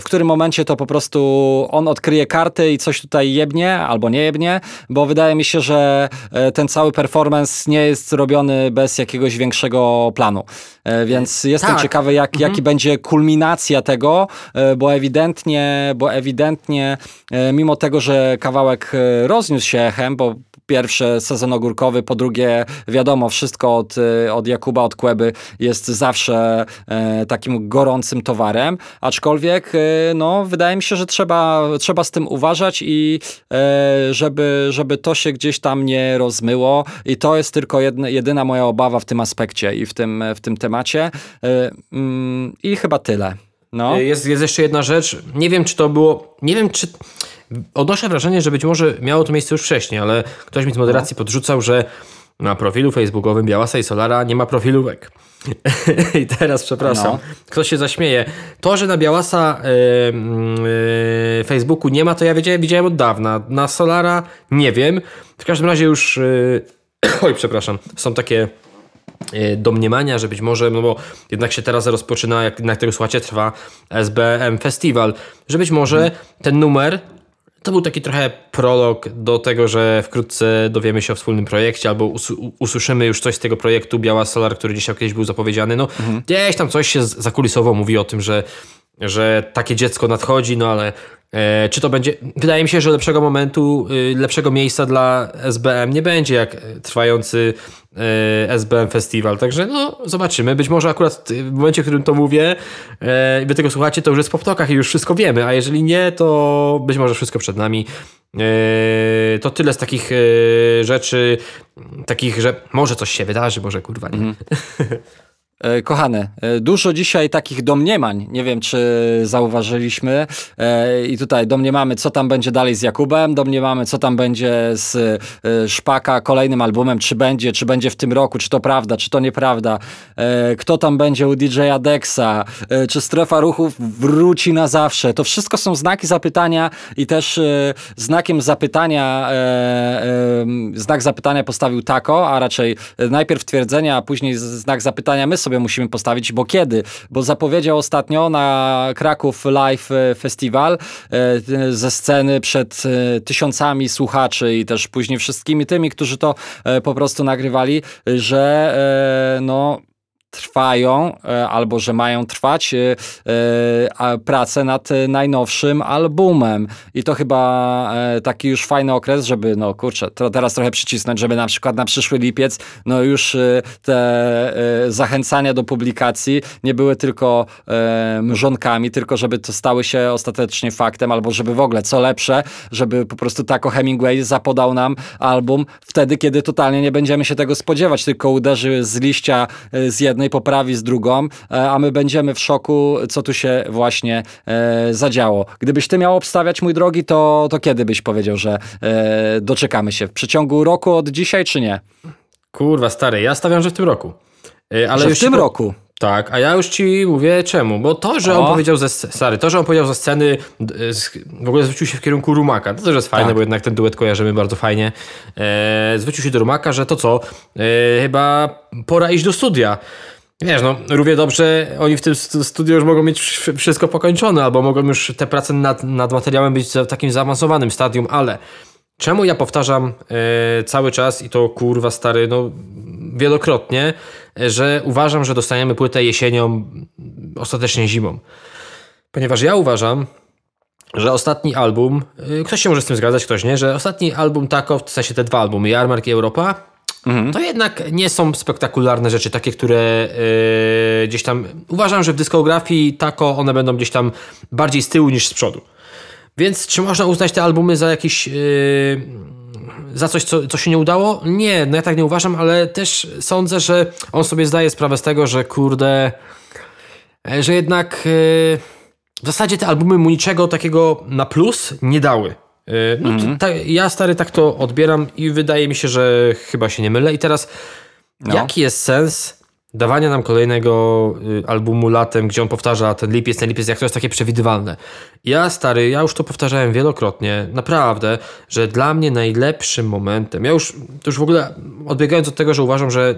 w którym momencie to po prostu on odkryje karty i coś tutaj jebnie albo nie jebnie, bo wydaje mi się, że ten cały performance nie jest robiony bez jakiegoś większego planu. E, Więc jestem tak. ciekawy, jak, jaki będzie kulminacja tego, e, bo ewidentnie, bo ewidentnie, e, mimo tego, że kawałek e, rozniósł się echem, bo po pierwsze sezon ogórkowy, po drugie wiadomo, wszystko od, e, od Jakuba, od Kłeby jest zawsze e, takim gorącym towarem, aczkolwiek e, no, wydaje mi się, że trzeba, trzeba z tym uważać i e, żeby, żeby to się gdzieś tam nie rozmyło i to jest tylko jedna, jedyna moja obawa w tym aspekcie i w tym, w tym temacie E, mm, i chyba tyle. No. Jest, jest jeszcze jedna rzecz. Nie wiem, czy to było. Nie wiem, czy. Odnoszę wrażenie, że być może miało to miejsce już wcześniej, ale ktoś mi z moderacji podrzucał, że na profilu facebookowym Białasa i Solara nie ma profilówek. [LAUGHS] I teraz, przepraszam, No. ktoś się zaśmieje. To, że na Białasa y, y, Facebooku nie ma, to ja wiedziałem, widziałem od dawna. Na Solara nie wiem. W każdym razie już. Y, [CLEARS THROAT] oj, przepraszam. Są takie e, domniemania, że być może, no bo jednak się teraz rozpoczyna, jak na tego słuchacie, trwa SBM Festival, że być może ten numer to był taki trochę prolog do tego, że wkrótce dowiemy się o wspólnym projekcie albo us usłyszymy już coś z tego projektu Biała Solar, który dzisiaj kiedyś był zapowiedziany. No, mhm. gdzieś tam coś się zakulisowo mówi o tym, że, że takie dziecko nadchodzi, no ale E, czy to będzie. Wydaje mi się, że lepszego momentu, y, lepszego miejsca dla SBM nie będzie jak trwający e, SBM Festiwal. Także no, zobaczymy. Być może akurat w momencie, w którym to mówię e, i wy tego słuchacie, to już jest po ptokach i już wszystko wiemy, a jeżeli nie, to być może wszystko przed nami. To tyle z takich rzeczy, takich, że może coś się wydarzy, może kurwa nie. Mhm. [LAUGHS] E, kochane, e, dużo dzisiaj takich domniemań. Nie wiem, czy zauważyliśmy. E, I tutaj domniemamy, co tam będzie dalej z Jakubem, domniemamy, co tam będzie z Szpaka kolejnym albumem, czy będzie, czy będzie w tym roku, czy to prawda, czy to nieprawda. Kto tam będzie u DJ-a Dexa, czy strefa ruchów wróci na zawsze. To wszystko są znaki zapytania i też znakiem zapytania, znak zapytania postawił Tako, a raczej najpierw twierdzenia, a później znak zapytania my sobie sobie musimy postawić, bo kiedy? Bo zapowiedział ostatnio na Kraków Live e, Festival e, ze sceny przed e, tysiącami słuchaczy i też później wszystkimi tymi, którzy to po prostu nagrywali, że no trwają e, albo że mają trwać e, e, prace nad najnowszym albumem. I to chyba taki już fajny okres, żeby, no kurczę, teraz trochę przycisnąć, żeby na przykład na przyszły lipiec, no już te zachęcania do publikacji nie były tylko mrzonkami, tylko żeby to stały się ostatecznie faktem, albo żeby w ogóle, co lepsze, żeby po prostu tako Hemingway zapodał nam album wtedy, kiedy totalnie nie będziemy się tego spodziewać, tylko uderzy z liścia z jednej jednej poprawi z drugą, e, a my będziemy w szoku, co tu się właśnie e, zadziało. Gdybyś ty miał obstawiać, mój drogi, to, to kiedy byś powiedział, że e, doczekamy się? W przeciągu roku od dzisiaj, czy nie? Kurwa, stary, ja stawiam, że w tym roku. Ale że w tym po... roku? Tak, a ja już ci mówię czemu, bo to, że o. on powiedział ze stary, to, że on powiedział ze sceny, w ogóle zwrócił się w kierunku Rumaka, to też jest fajne, tak. bo jednak ten duet kojarzymy bardzo fajnie. E, zwrócił się do Rumaka, że to co, e, chyba pora iść do studia. Wiesz, no, równie dobrze oni w tym studiu już mogą mieć wszystko pokończone, albo mogą już te prace nad, nad materiałem być w takim zaawansowanym stadium, ale czemu ja powtarzam e, cały czas i to kurwa stary, no wielokrotnie, że uważam, że dostaniemy płytę jesienią, ostatecznie zimą. Ponieważ ja uważam, że ostatni album, e, ktoś się może z tym zgadzać, ktoś nie, że ostatni album Tako, w sensie te dwa albumy, Jarmark i Europa, Mhm. To jednak nie są spektakularne rzeczy, takie, które yy, gdzieś tam. Uważam, że w dyskografii tako one będą gdzieś tam bardziej z tyłu niż z przodu. Więc czy można uznać te albumy za jakiś. Yy, za coś, co, co się nie udało? Nie, no ja tak nie uważam, ale też sądzę, że on sobie zdaje sprawę z tego, że kurde. E, że jednak. Yy, w zasadzie te albumy mu niczego takiego na plus nie dały. E, no, mm. ta, ja stary tak to odbieram i wydaje mi się, że chyba się nie mylę. I teraz, no. jaki jest sens dawania nam kolejnego y, albumu latem, gdzie on powtarza ten lipiec, ten lipiec, jak to jest takie przewidywalne. Ja stary, ja już to powtarzałem wielokrotnie, naprawdę, że dla mnie najlepszym momentem, ja już, to już w ogóle odbiegając od tego, że uważam, że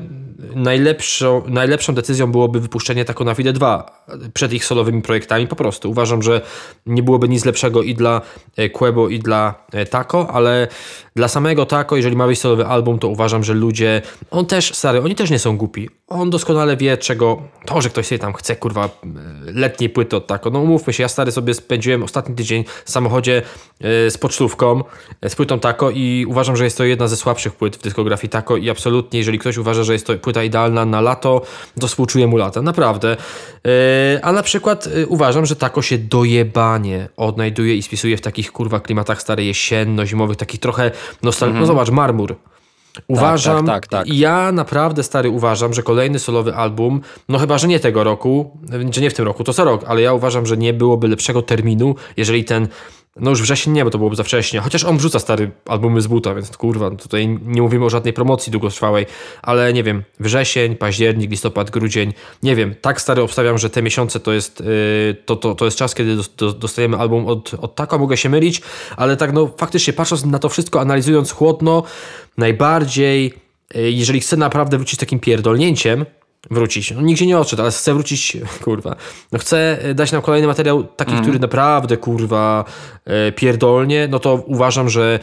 najlepszą, najlepszą decyzją byłoby wypuszczenie Taco na Fide 2 przed ich solowymi projektami. Po prostu uważam, że nie byłoby nic lepszego i dla e, Quebo, i dla e, Taco, ale dla samego Taco, jeżeli ma być solowy album, to uważam, że ludzie, on też, stary, oni też nie są głupi. On doskonale wie, czego, to, że ktoś sobie tam chce, kurwa, e, letniej płyty od Taco. No umówmy się, ja stary sobie spędziłem ostatni tydzień w samochodzie z pocztówką, z płytą Taco i uważam, że jest to jedna ze słabszych płyt w dyskografii Taco i absolutnie, jeżeli ktoś uważa, że jest to płyta idealna na lato, to współczuję mu lata, naprawdę. E, a na przykład e, uważam, że tako się dojebanie odnajduje i spisuje w takich kurwa klimatach starej jesienno-zimowych, takich trochę nostalgii. No mhm. zobacz, Marmur. Uważam, tak, tak, tak, tak, ja naprawdę stary uważam, że kolejny solowy album, no chyba, że nie tego roku, że nie w tym roku, to co rok, ale ja uważam, że nie byłoby lepszego terminu, jeżeli ten no już wrzesień nie, bo to byłoby za wcześnie. Chociaż on wrzuca stary albumy z buta, więc kurwa, no tutaj nie mówimy o żadnej promocji długotrwałej, ale nie wiem, wrzesień, październik, listopad, grudzień, nie wiem, tak stary obstawiam, że te miesiące to jest, yy, to, to, to jest czas, kiedy dostajemy album od, od Taka, mogę się mylić, ale tak no faktycznie patrząc na to wszystko, analizując chłodno, najbardziej y, jeżeli chce naprawdę wrócić z takim pierdolnięciem, wrócić. No, nigdzie nie odszedł, ale chce wrócić, [LAUGHS] kurwa. No chce dać nam kolejny materiał, taki, mm. który naprawdę, kurwa, e, pierdolnie, no to uważam, że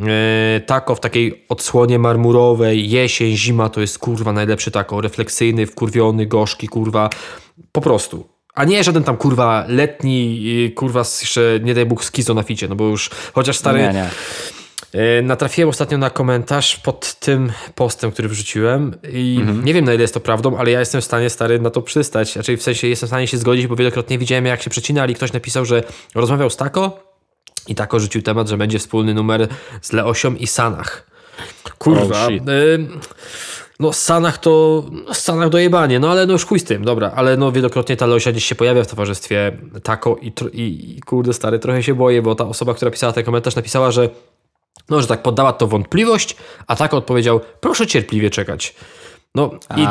e, tako w takiej odsłonie marmurowej, jesień, zima, to jest, kurwa, najlepszy tako, refleksyjny, wkurwiony, gorzki, kurwa, po prostu. A nie żaden tam kurwa letni, kurwa jeszcze nie daj Bóg skizo na ficie, no bo już chociaż stary... Nie, nie. E, natrafiłem ostatnio na komentarz pod tym postem, który wrzuciłem i mhm. nie wiem na ile jest to prawdą, ale ja jestem w stanie stary na to przystać. Znaczy w sensie jestem w stanie się zgodzić, bo wielokrotnie widziałem jak się przecinali. Ktoś napisał, że rozmawiał z Tako i Tako rzucił temat, że będzie wspólny numer z Leosią i Sanach. Kurwa. Oh, no Sanach to no, Sanach dojebanie, no ale no już chuj z tym, dobra, ale no wielokrotnie ta Leosia gdzieś się pojawia w towarzystwie Tako i, i, i kurde stary, trochę się boję, bo ta osoba, która pisała ten komentarz napisała, że no, że tak poddała to wątpliwość, a tak odpowiedział, proszę cierpliwie czekać. No i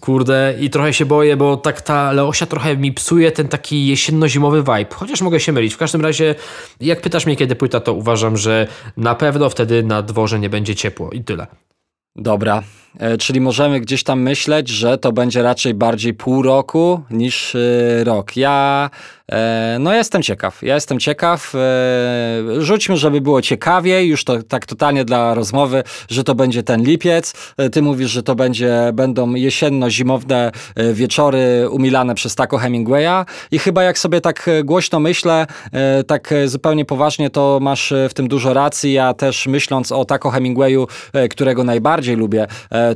kurde, i trochę się boję, bo tak ta Leosia trochę mi psuje ten taki jesienno-zimowy vibe. Chociaż mogę się mylić. W każdym razie, jak pytasz mnie kiedy płyta, to uważam, że na pewno wtedy na dworze nie będzie ciepło i tyle. Dobra, e, czyli możemy gdzieś tam myśleć, że to będzie raczej bardziej pół roku niż e, rok. Ja no jestem ciekaw, ja jestem ciekaw. E, rzućmy, żeby było ciekawiej, już to tak totalnie dla rozmowy, że to będzie ten lipiec. E, ty mówisz, że to będzie, będą jesienno-zimowne wieczory umilane przez Taco Hemingwaya i chyba jak sobie tak głośno myślę, tak zupełnie poważnie, to masz w tym dużo racji. Ja też myśląc o Taco Hemingwayu, którego najbardziej lubię,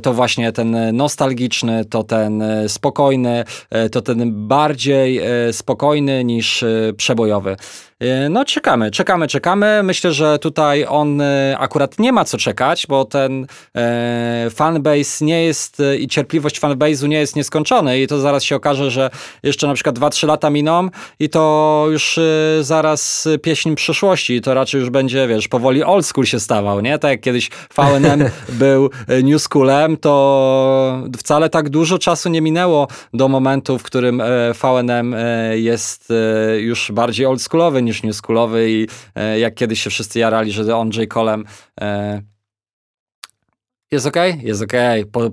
to właśnie ten nostalgiczny, to ten spokojny, to ten bardziej spokojny, niż e, przebojowy. E, no czekamy, czekamy, czekamy. Myślę, że tutaj on e, akurat nie ma co czekać, bo ten e, fanbase nie jest i cierpliwość fanbase'u nie jest nieskończony i to zaraz się okaże, że jeszcze na przykład 2-3 lata miną i to już zaraz pieśń przyszłości. To raczej już będzie, wiesz, powoli old school się stawał, nie? Tak jak kiedyś VNM [LAUGHS] był new schoolem, to wcale tak dużo czasu nie minęło do momentu, w którym VNM jest już bardziej oldschoolowy niż niż newschoolowy i e, jak kiedyś się wszyscy jarali, że on J. Colem e, jest ok? Jest ok.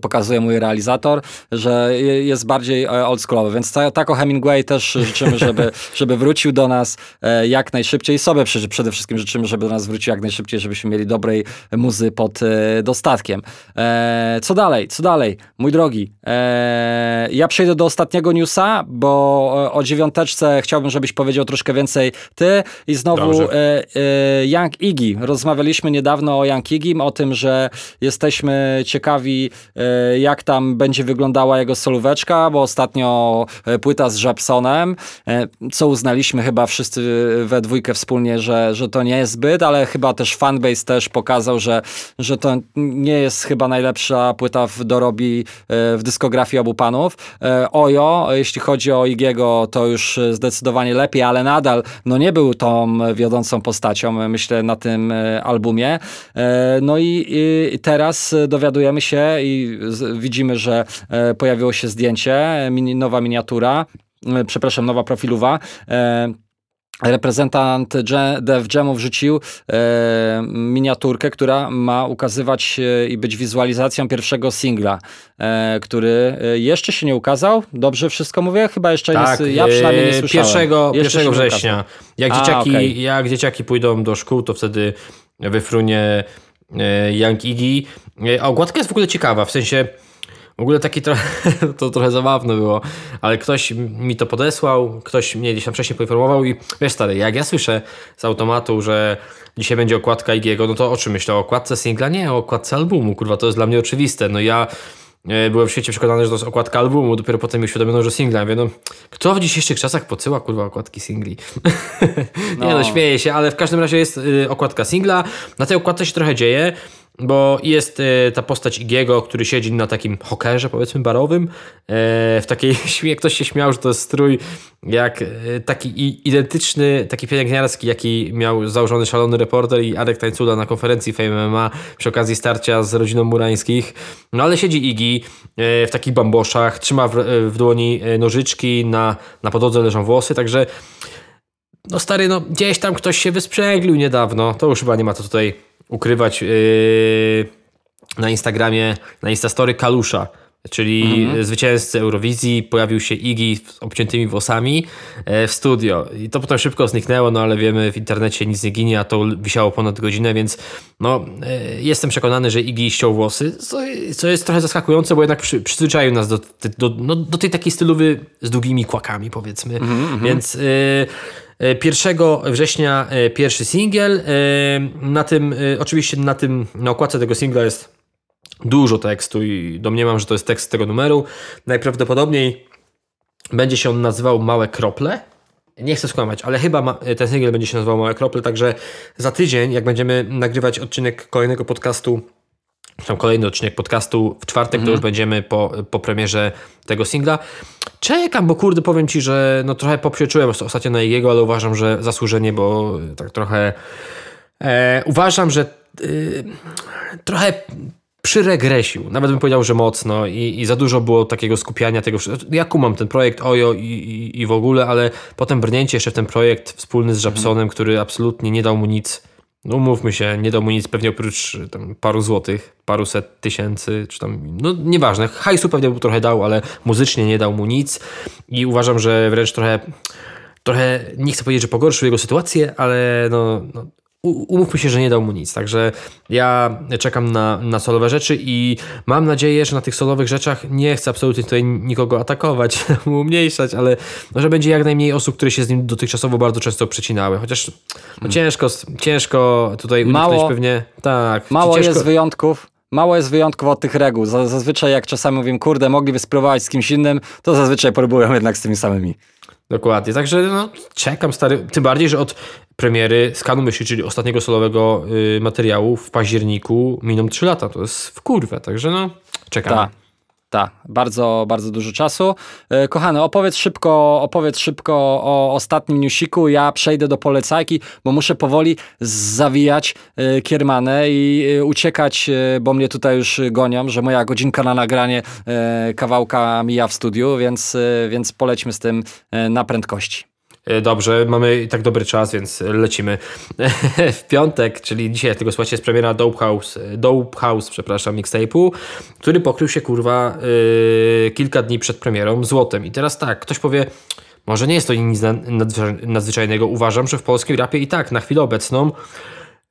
Pokazuje mój realizator, że jest bardziej e, oldschoolowy. Więc tako Hemingway też życzymy, [LAUGHS] żeby, żeby wrócił do nas e, jak najszybciej. Sobie przede wszystkim życzymy, żeby do nas wrócił jak najszybciej, żebyśmy mieli dobrej muzy pod e, dostatkiem. Co dalej? Co dalej? Mój drogi, ja przejdę do ostatniego newsa, bo o dziewiąteczce chciałbym, żebyś powiedział troszkę więcej ty i znowu Young Iggy. Rozmawialiśmy niedawno o Young Iggy, o tym, że jesteśmy jesteśmy ciekawi, e, jak tam będzie wyglądała jego solóweczka, bo ostatnio e, płyta z Żabsonem, e, co uznaliśmy chyba wszyscy we dwójkę wspólnie, że, że to nie jest zbyt, ale chyba też fanbase też pokazał, że, że to nie jest chyba najlepsza płyta w dorobi w dyskografii obu panów. Ojo, jeśli chodzi o Igiego, to już zdecydowanie lepiej, ale nadal no nie był tą wiodącą postacią, myślę, na tym albumie. No i teraz dowiadujemy się i widzimy, że e, pojawiło się zdjęcie, nowa miniatura, e, przepraszam, nowa profilowa e, reprezentant Dev Jamów wrzucił e, miniaturkę, która ma ukazywać e, i być wizualizacją pierwszego singla, e, który jeszcze się nie ukazał. Dobrze wszystko mówię? Chyba jeszcze tak, nie, ja przynajmniej nie słyszałem. Pierwszego, pierwszego września. Jak, A, dzieciaki, okay. jak dzieciaki pójdą do szkół, to wtedy wyfrunie Young Iggy. A okładka jest w ogóle ciekawa, w sensie w ogóle taki trochę, [LAUGHS] to trochę zabawne było, ale ktoś mi to podesłał, ktoś mnie gdzieś tam wcześniej poinformował i wiesz stary, jak ja słyszę z automatu, że dzisiaj będzie okładka Igiego, no to o czym myślę? O okładce singla? Nie, o okładce albumu, kurwa, to jest dla mnie oczywiste. No ja e, byłem w świecie przekonany, że to jest okładka albumu, dopiero potem mi uświadomiono, że singla. Mówię, no, kto w dzisiejszych czasach podsyła, kurwa, okładki singli? [LAUGHS] No. nie no, śmieję się, ale w każdym razie jest y, okładka singla. Na tej okładce się trochę dzieje. Bo jest e, ta postać Igiego, który siedzi na takim hokerze, powiedzmy, barowym. E, w takiej, [LAUGHS] ktoś się śmiał, że to jest strój jak e, taki identyczny, taki pielęgniarski, jaki miał założony szalony reporter i Arek Tańcula na konferencji Fame MMA przy okazji starcia z rodziną Murańskich. No ale siedzi Igi w takich bamboszach, trzyma w, w dłoni nożyczki, na, na podłodze leżą włosy, także no stary, no gdzieś tam ktoś się wysprzęglił niedawno, to już chyba nie ma co tutaj ukrywać. Yy, na Instagramie, na Instastory Kalusza czyli mhm. zwycięzcy Eurowizji, pojawił się Iggy z obciętymi włosami e, w studio. I to potem szybko zniknęło, no ale wiemy, w internecie nic nie ginie, a to wisiało ponad godzinę, więc no, e, jestem przekonany, że Iggy ściął włosy, co, co jest trochę zaskakujące, bo jednak przy, przyzwyczaił nas do, do, no, do tej takiej stylowy z długimi kłakami, powiedzmy. Mhm, więc... Y 1 września pierwszy singiel. Na tym, oczywiście na tym, na okładce tego singla jest dużo tekstu i domniemam, że to jest tekst tego numeru. Najprawdopodobniej będzie się on nazywał Małe Krople. Nie chcę skłamać, ale chyba ten singiel będzie się nazywał Małe Krople, także za tydzień, jak będziemy nagrywać odcinek kolejnego podcastu, tam kolejny odcinek podcastu w czwartek, mhm. to już będziemy po, po premierze tego singla. Czekam, bo kurde, powiem Ci, że no trochę poprzeczułem ostatnio na jego, ale uważam, że zasłużenie, bo tak trochę e, uważam, że y, trochę przyregresił. Nawet bym powiedział, że mocno i, i za dużo było takiego skupiania tego. Ja kumam ten projekt Ojo i, i, i w ogóle, ale potem brnięcie jeszcze w ten projekt wspólny z Japsonem, mhm. który absolutnie nie dał mu nic. No umówmy się, nie dał mu nic pewnie oprócz tam, paru złotych, paru set tysięcy, czy tam, no nieważne. Hajsu pewnie mu trochę dał, ale muzycznie nie dał mu nic i uważam, że wręcz trochę trochę, nie chcę powiedzieć, że pogorszył jego sytuację, ale no, no umówmy się, że nie dał mu nic. Także ja czekam na, na solowe rzeczy i mam nadzieję, że na tych solowych rzeczach nie chcę absolutnie tutaj nikogo atakować, [LAUGHS] umniejszać, ale że będzie jak najmniej osób, które się z nim dotychczasowo bardzo często przecinały. Chociaż no, hmm. ciężko, ciężko tutaj mało, pewnie. Tak. Mało ciężko... jest wyjątków. Mało jest wyjątków od tych reguł. Zazwyczaj jak czasami mówię, kurde, mogliby spróbować z kimś innym, to zazwyczaj próbują [LAUGHS] jednak z tymi samymi. Dokładnie, także no, czekam stary, tym bardziej, że od premiery Skanu Myśli, czyli ostatniego solowego y, materiału w październiku miną 3 lata, to jest w kurwę, także no czekam. Tak. Tak, bardzo, bardzo dużo czasu. E, kochany, opowiedz szybko, opowiedz szybko o ostatnim newsiku. Ja przejdę do polecajki, bo muszę powoli zawijać e, kiermanę i e, uciekać, bo mnie tutaj już gonią, że moja godzinka na nagranie kawałka mija w studiu, więc, więc polećmy z tym na prędkości. E, dobrze, mamy tak dobry czas, więc lecimy. [LAUGHS] w piątek, czyli dzisiaj, tego słuchacie, jest premiera Dope House, Dope House przepraszam, mixtape'u, który pokrył się, kurwa, yy, kilka dni przed premierą złotem. I teraz tak, ktoś powie, może nie jest to nic nadzwyczajnego. Uważam, że w polskim rapie i tak, na chwilę obecną,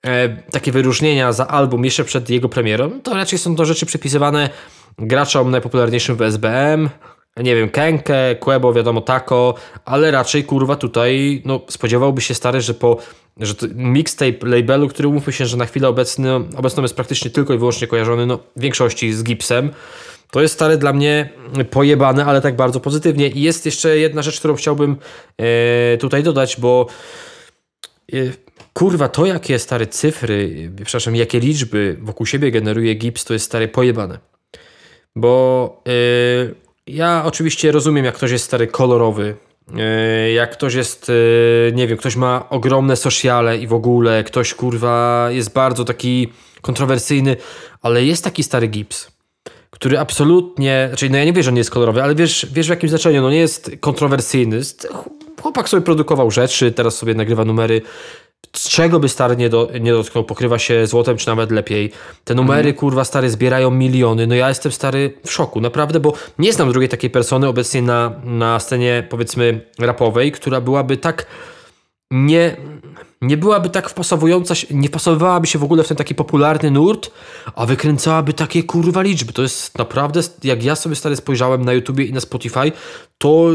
e, takie wyróżnienia za album jeszcze przed jego premierą, to raczej są to rzeczy przypisywane graczom najpopularniejszym w SBM, nie wiem, Kenke, Quebo, wiadomo, Taco, ale raczej kurwa tutaj, no spodziewałby się stary, że po że mixtape labelu, który umówmy się, że na chwilę obecną, obecną jest praktycznie tylko i wyłącznie kojarzony, no w większości z Gipsem, to jest stary dla mnie pojebane, ale tak bardzo pozytywnie. I jest jeszcze jedna rzecz, którą chciałbym e, tutaj dodać, bo e, kurwa, to jakie stare cyfry, przepraszam, jakie liczby wokół siebie generuje Gips, to jest stare pojebane. Bo e, ja oczywiście rozumiem, jak ktoś jest stary kolorowy, e, jak ktoś jest, e, nie wiem, ktoś ma ogromne sociale i w ogóle, ktoś kurwa jest bardzo taki kontrowersyjny, ale jest taki stary gips, który absolutnie, znaczy no ja nie wiem, że on nie jest kolorowy, ale wiesz, wiesz w jakim znaczeniu, no nie jest kontrowersyjny. Chłopak sobie produkował rzeczy, teraz sobie nagrywa numery czego by stary nie, do, nie dotknął, pokrywa się złotem, czy nawet lepiej. Te numery, mm. kurwa, stary, zbierają miliony. No ja jestem stary w szoku, naprawdę, bo nie znam drugiej takiej persony obecnie na, na scenie, powiedzmy, rapowej, która byłaby tak nie, nie byłaby tak wpasowująca, nie wpasowywałaby się w ogóle w ten taki popularny nurt, a wykręcałaby takie kurwa liczby. To jest naprawdę, jak ja sobie stary spojrzałem na YouTubie i na Spotify, to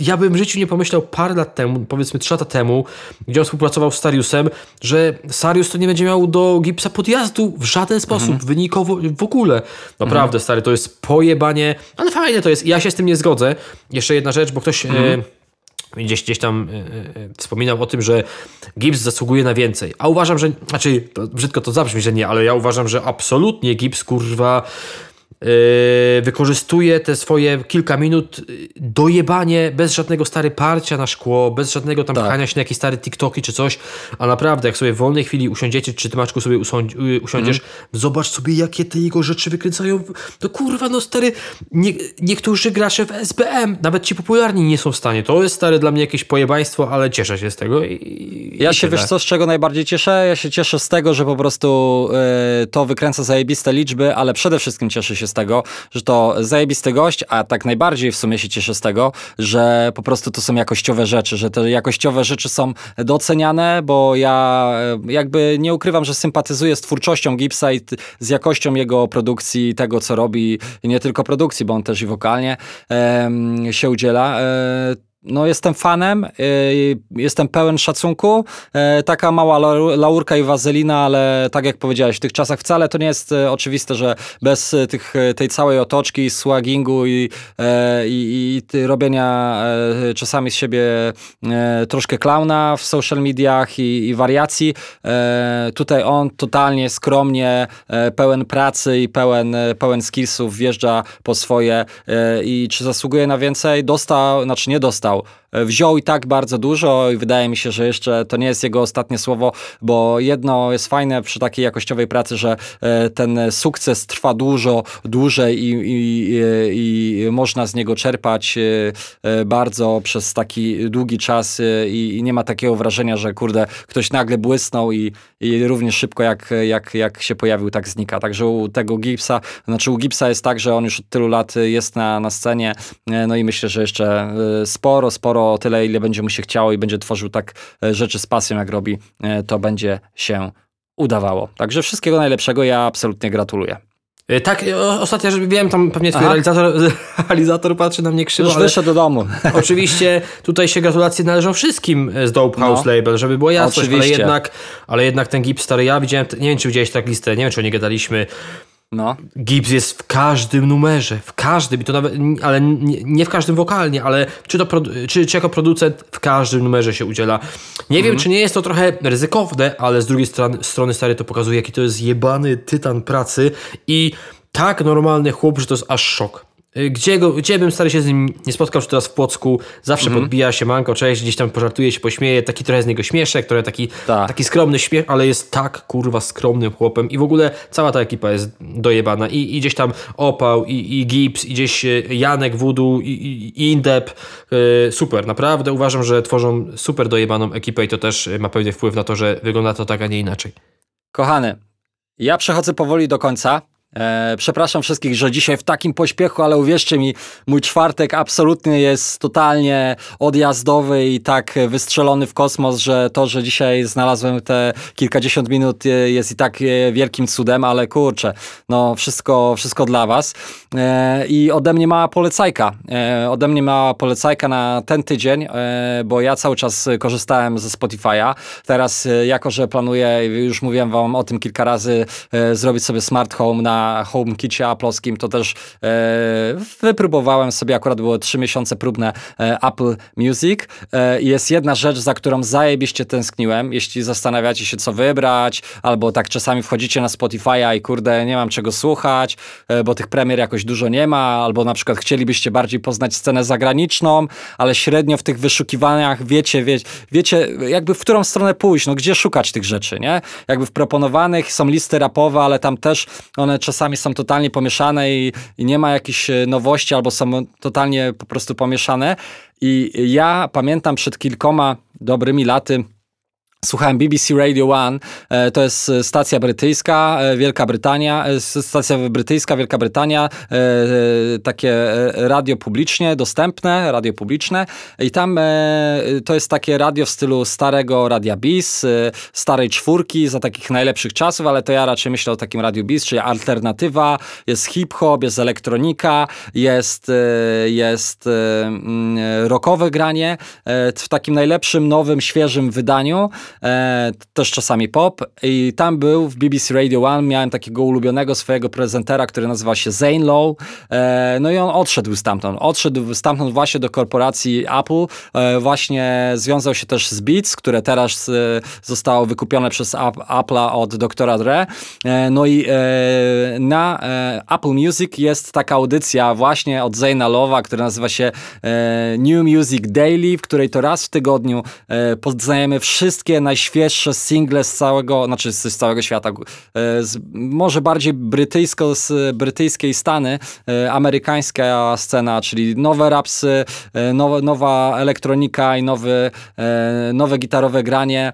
ja bym w życiu nie pomyślał parę lat temu, powiedzmy trzy lata temu, gdzie on współpracował z Stariusem, że Sarius to nie będzie miał do Gipsa podjazdu w żaden sposób, mhm. wynikowo w ogóle. Naprawdę, mhm. stary, to jest pojebanie, ale fajne to jest. Ja się z tym nie zgodzę. Jeszcze jedna rzecz, bo ktoś... Mhm. E, Gdzieś, gdzieś tam yy, wspominał o tym, że Gibbs zasługuje na więcej. A uważam, że, znaczy, to brzydko to zabrzmi, że nie, ale ja uważam, że absolutnie Gibbs, kurwa, wykorzystuje te swoje kilka minut yy, dojebanie bez żadnego stary parcia na szkło, bez żadnego tam Tak. pchania się na jakieś stare TikToki czy coś, a naprawdę jak sobie w wolnej chwili usiądziecie, czy ty Maczku sobie yy, usiądziesz, Mhm. zobacz sobie jakie te jego rzeczy wykręcają, no kurwa no stary, nie, niektórzy gracze w SBM, nawet ci popularni nie są w stanie, to jest stary dla mnie jakieś pojebaństwo, ale cieszę się z tego i, Ja i się, wiesz co, z czego najbardziej cieszę? Ja się cieszę z tego, że po prostu e, to wykręca zajebiste liczby, ale przede wszystkim cieszę się z tego, że to zajebisty gość, a tak najbardziej w sumie się cieszę z tego, że po prostu to są jakościowe rzeczy, że te jakościowe rzeczy są doceniane, bo ja e, jakby nie ukrywam, że sympatyzuję z twórczością Gipsa i z jakością jego produkcji, tego co robi, nie tylko produkcji, bo on też i wokalnie em, się udziela. E, no, jestem fanem, y, jestem pełen szacunku. E, taka mała lau- laurka i wazelina, ale tak jak powiedziałeś, w tych czasach wcale to nie jest e, oczywiste, że bez e, tych, tej całej otoczki, swaggingu i, i, i robienia czasami z siebie troszkę klauna w social mediach i, i wariacji, tutaj on totalnie skromnie, pełen pracy i pełen, pełen skillsów wjeżdża po swoje i czy zasługuje na więcej? Dostał, znaczy nie dostał, e, wziął i tak bardzo dużo i wydaje mi się, że jeszcze to nie jest jego ostatnie słowo, bo jedno jest fajne przy takiej jakościowej pracy, że e, ten sukces trwa dużo dłużej i, i, i, można z niego czerpać e, bardzo przez taki długi czas i, i nie ma takiego wrażenia, że kurde, ktoś nagle błysnął i, i równie szybko jak, jak, jak się pojawił, tak znika. Także u tego Gipsa, znaczy u Gipsa jest tak, że on już od tylu lat jest na, na scenie, e, no i myślę, że jeszcze e, sporo, sporo, tyle ile będzie mu się chciało i będzie tworzył tak rzeczy z pasją jak robi, to będzie się udawało. Także wszystkiego najlepszego, ja absolutnie gratuluję. Y, Tak, o- ostatnio, wiem, tam pewnie twój Aha. realizator, [LAUGHS] realizator patrzy na mnie krzywo, Już wyszedł do domu. [LAUGHS] oczywiście tutaj się gratulacje należą wszystkim z Dope House No. Label, żeby było jasność, ale jednak, ale jednak ten Gips stary, ja widziałem, nie wiem czy widziałeś tak listę, nie wiem czy o nie gadaliśmy, No. Gibbs jest w każdym numerze, w każdym, i to nawet, ale nie, nie w każdym wokalnie, ale czy, to, czy, czy jako producent w każdym numerze się udziela. Nie wiem, czy nie jest to trochę ryzykowne, ale z drugiej strony, strony stary to pokazuje, jaki to jest jebany tytan pracy i tak normalny chłop, że to jest aż szok. Y, Gdzie, go, gdzie bym stary się z nim nie spotkał, czy teraz w Płocku, zawsze podbija się manko, cześć, gdzieś tam pożartuje się, pośmieje, taki trochę z niego śmieszek, trochę taki, Tak. taki skromny śmiech, ale jest tak kurwa skromnym chłopem i w ogóle cała ta ekipa jest dojebana i, i gdzieś tam Opał i, i Gibbs i gdzieś e, Janek Wudu i, i, i Indep, E, super, naprawdę uważam, że tworzą super dojebaną ekipę i to też e, ma pewnie wpływ na to, że wygląda to tak, a nie inaczej. Kochany, ja przechodzę powoli do końca. E, przepraszam wszystkich, że dzisiaj w takim pośpiechu, ale uwierzcie mi, mój czwartek absolutnie jest totalnie odjazdowy i tak wystrzelony w kosmos, że to, że dzisiaj znalazłem te kilkadziesiąt minut e, jest i tak e, wielkim cudem, ale kurczę, no wszystko, wszystko dla was. I ode mnie mała polecajka. Ode mnie mała polecajka na ten tydzień, bo ja cały czas korzystałem ze Spotify'a. Teraz, jako że planuję, już mówiłem wam o tym kilka razy, zrobić sobie smart home na HomeKicie aploskim, to też e, wypróbowałem sobie, akurat było trzy miesiące próbne e, Apple Music. E, jest jedna rzecz, za którą zajebiście tęskniłem. Jeśli zastanawiacie się, co wybrać, albo tak czasami wchodzicie na Spotify'a i kurde, nie mam czego słuchać, e, bo tych premier jakoś dużo nie ma, albo na przykład chcielibyście bardziej poznać scenę zagraniczną, ale średnio w tych wyszukiwaniach wiecie, wie, wiecie jakby w którą stronę pójść, no gdzie szukać tych rzeczy, nie? Jakby w proponowanych są listy rapowe, ale tam też one czasami są totalnie pomieszane i, i nie ma jakichś e, nowości, albo są totalnie po prostu pomieszane. I ja pamiętam przed kilkoma dobrymi laty, Słuchałem BBC Radio One, e, to jest e, stacja brytyjska, e, Wielka Brytania, stacja brytyjska, Wielka Brytania, takie radio publicznie dostępne, radio publiczne i tam to jest takie radio w stylu starego Radia Bis, starej czwórki za takich najlepszych czasów, ale to ja raczej myślę o takim Radiu Bis, czyli alternatywa, jest hip-hop, jest elektronika, jest, jest rockowe granie w takim najlepszym, nowym, świeżym wydaniu. E, też czasami pop. I tam był w BBC Radio One, miałem takiego ulubionego swojego prezentera, który nazywa się Zane Lowe, e, no i on odszedł stamtąd, odszedł stamtąd właśnie do korporacji Apple, e, właśnie związał się też z Beats, które teraz e, zostało wykupione przez Apple'a od doktora Dre, e, no i e, na Apple Music jest taka audycja właśnie od Zayna Lowa, która nazywa się New Music Daily, w której to raz w tygodniu poznajemy wszystkie najświeższe single z całego, znaczy z całego świata, z, może bardziej brytyjsko, z brytyjskiej Stany, amerykańska scena, czyli nowe rapsy, nowe, nowa elektronika i nowy, nowe gitarowe granie,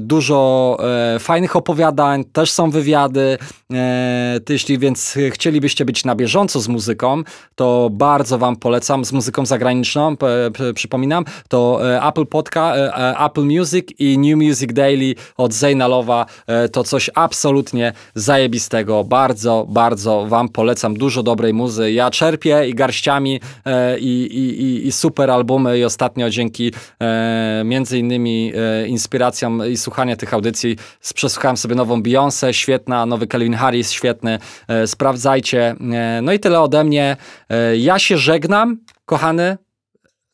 dużo fajnych opowiadań, też są wywiady, jeśli więc chcielibyście być na bieżąco z muzyką, to bardzo wam polecam, z muzyką zagraniczną, przypominam, to Apple Podcast, Apple Music New Music Daily od Zaynalowa to coś absolutnie zajebistego. Bardzo, bardzo wam polecam. Dużo dobrej muzy. Ja czerpię i garściami i, i, i super albumy i ostatnio dzięki między innymi inspiracjom i słuchania tych audycji przesłuchałem sobie nową Beyoncé, świetna, nowy Calvin Harris, świetny. Sprawdzajcie. No i tyle ode mnie. Ja się żegnam, kochany.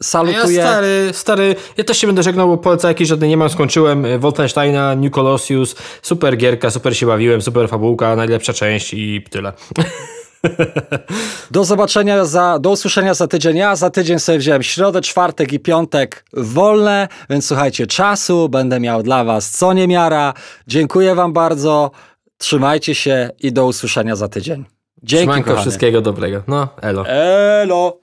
Salutuję. Ja stary, stary, ja też się będę żegnał, bo poleca jakiś żadnej nie mam, skończyłem e, Wolfensteina, New Colossus, super gierka, super się bawiłem, super fabułka, najlepsza część i tyle. [LAUGHS] Do zobaczenia, za, do usłyszenia za tydzień. Ja za tydzień sobie wziąłem środę, czwartek i piątek wolne, więc słuchajcie, czasu będę miał dla was co niemiara. Dziękuję wam bardzo, trzymajcie się i do usłyszenia za tydzień. Dzięki, Wszystkiego dobrego. No, elo. Elo.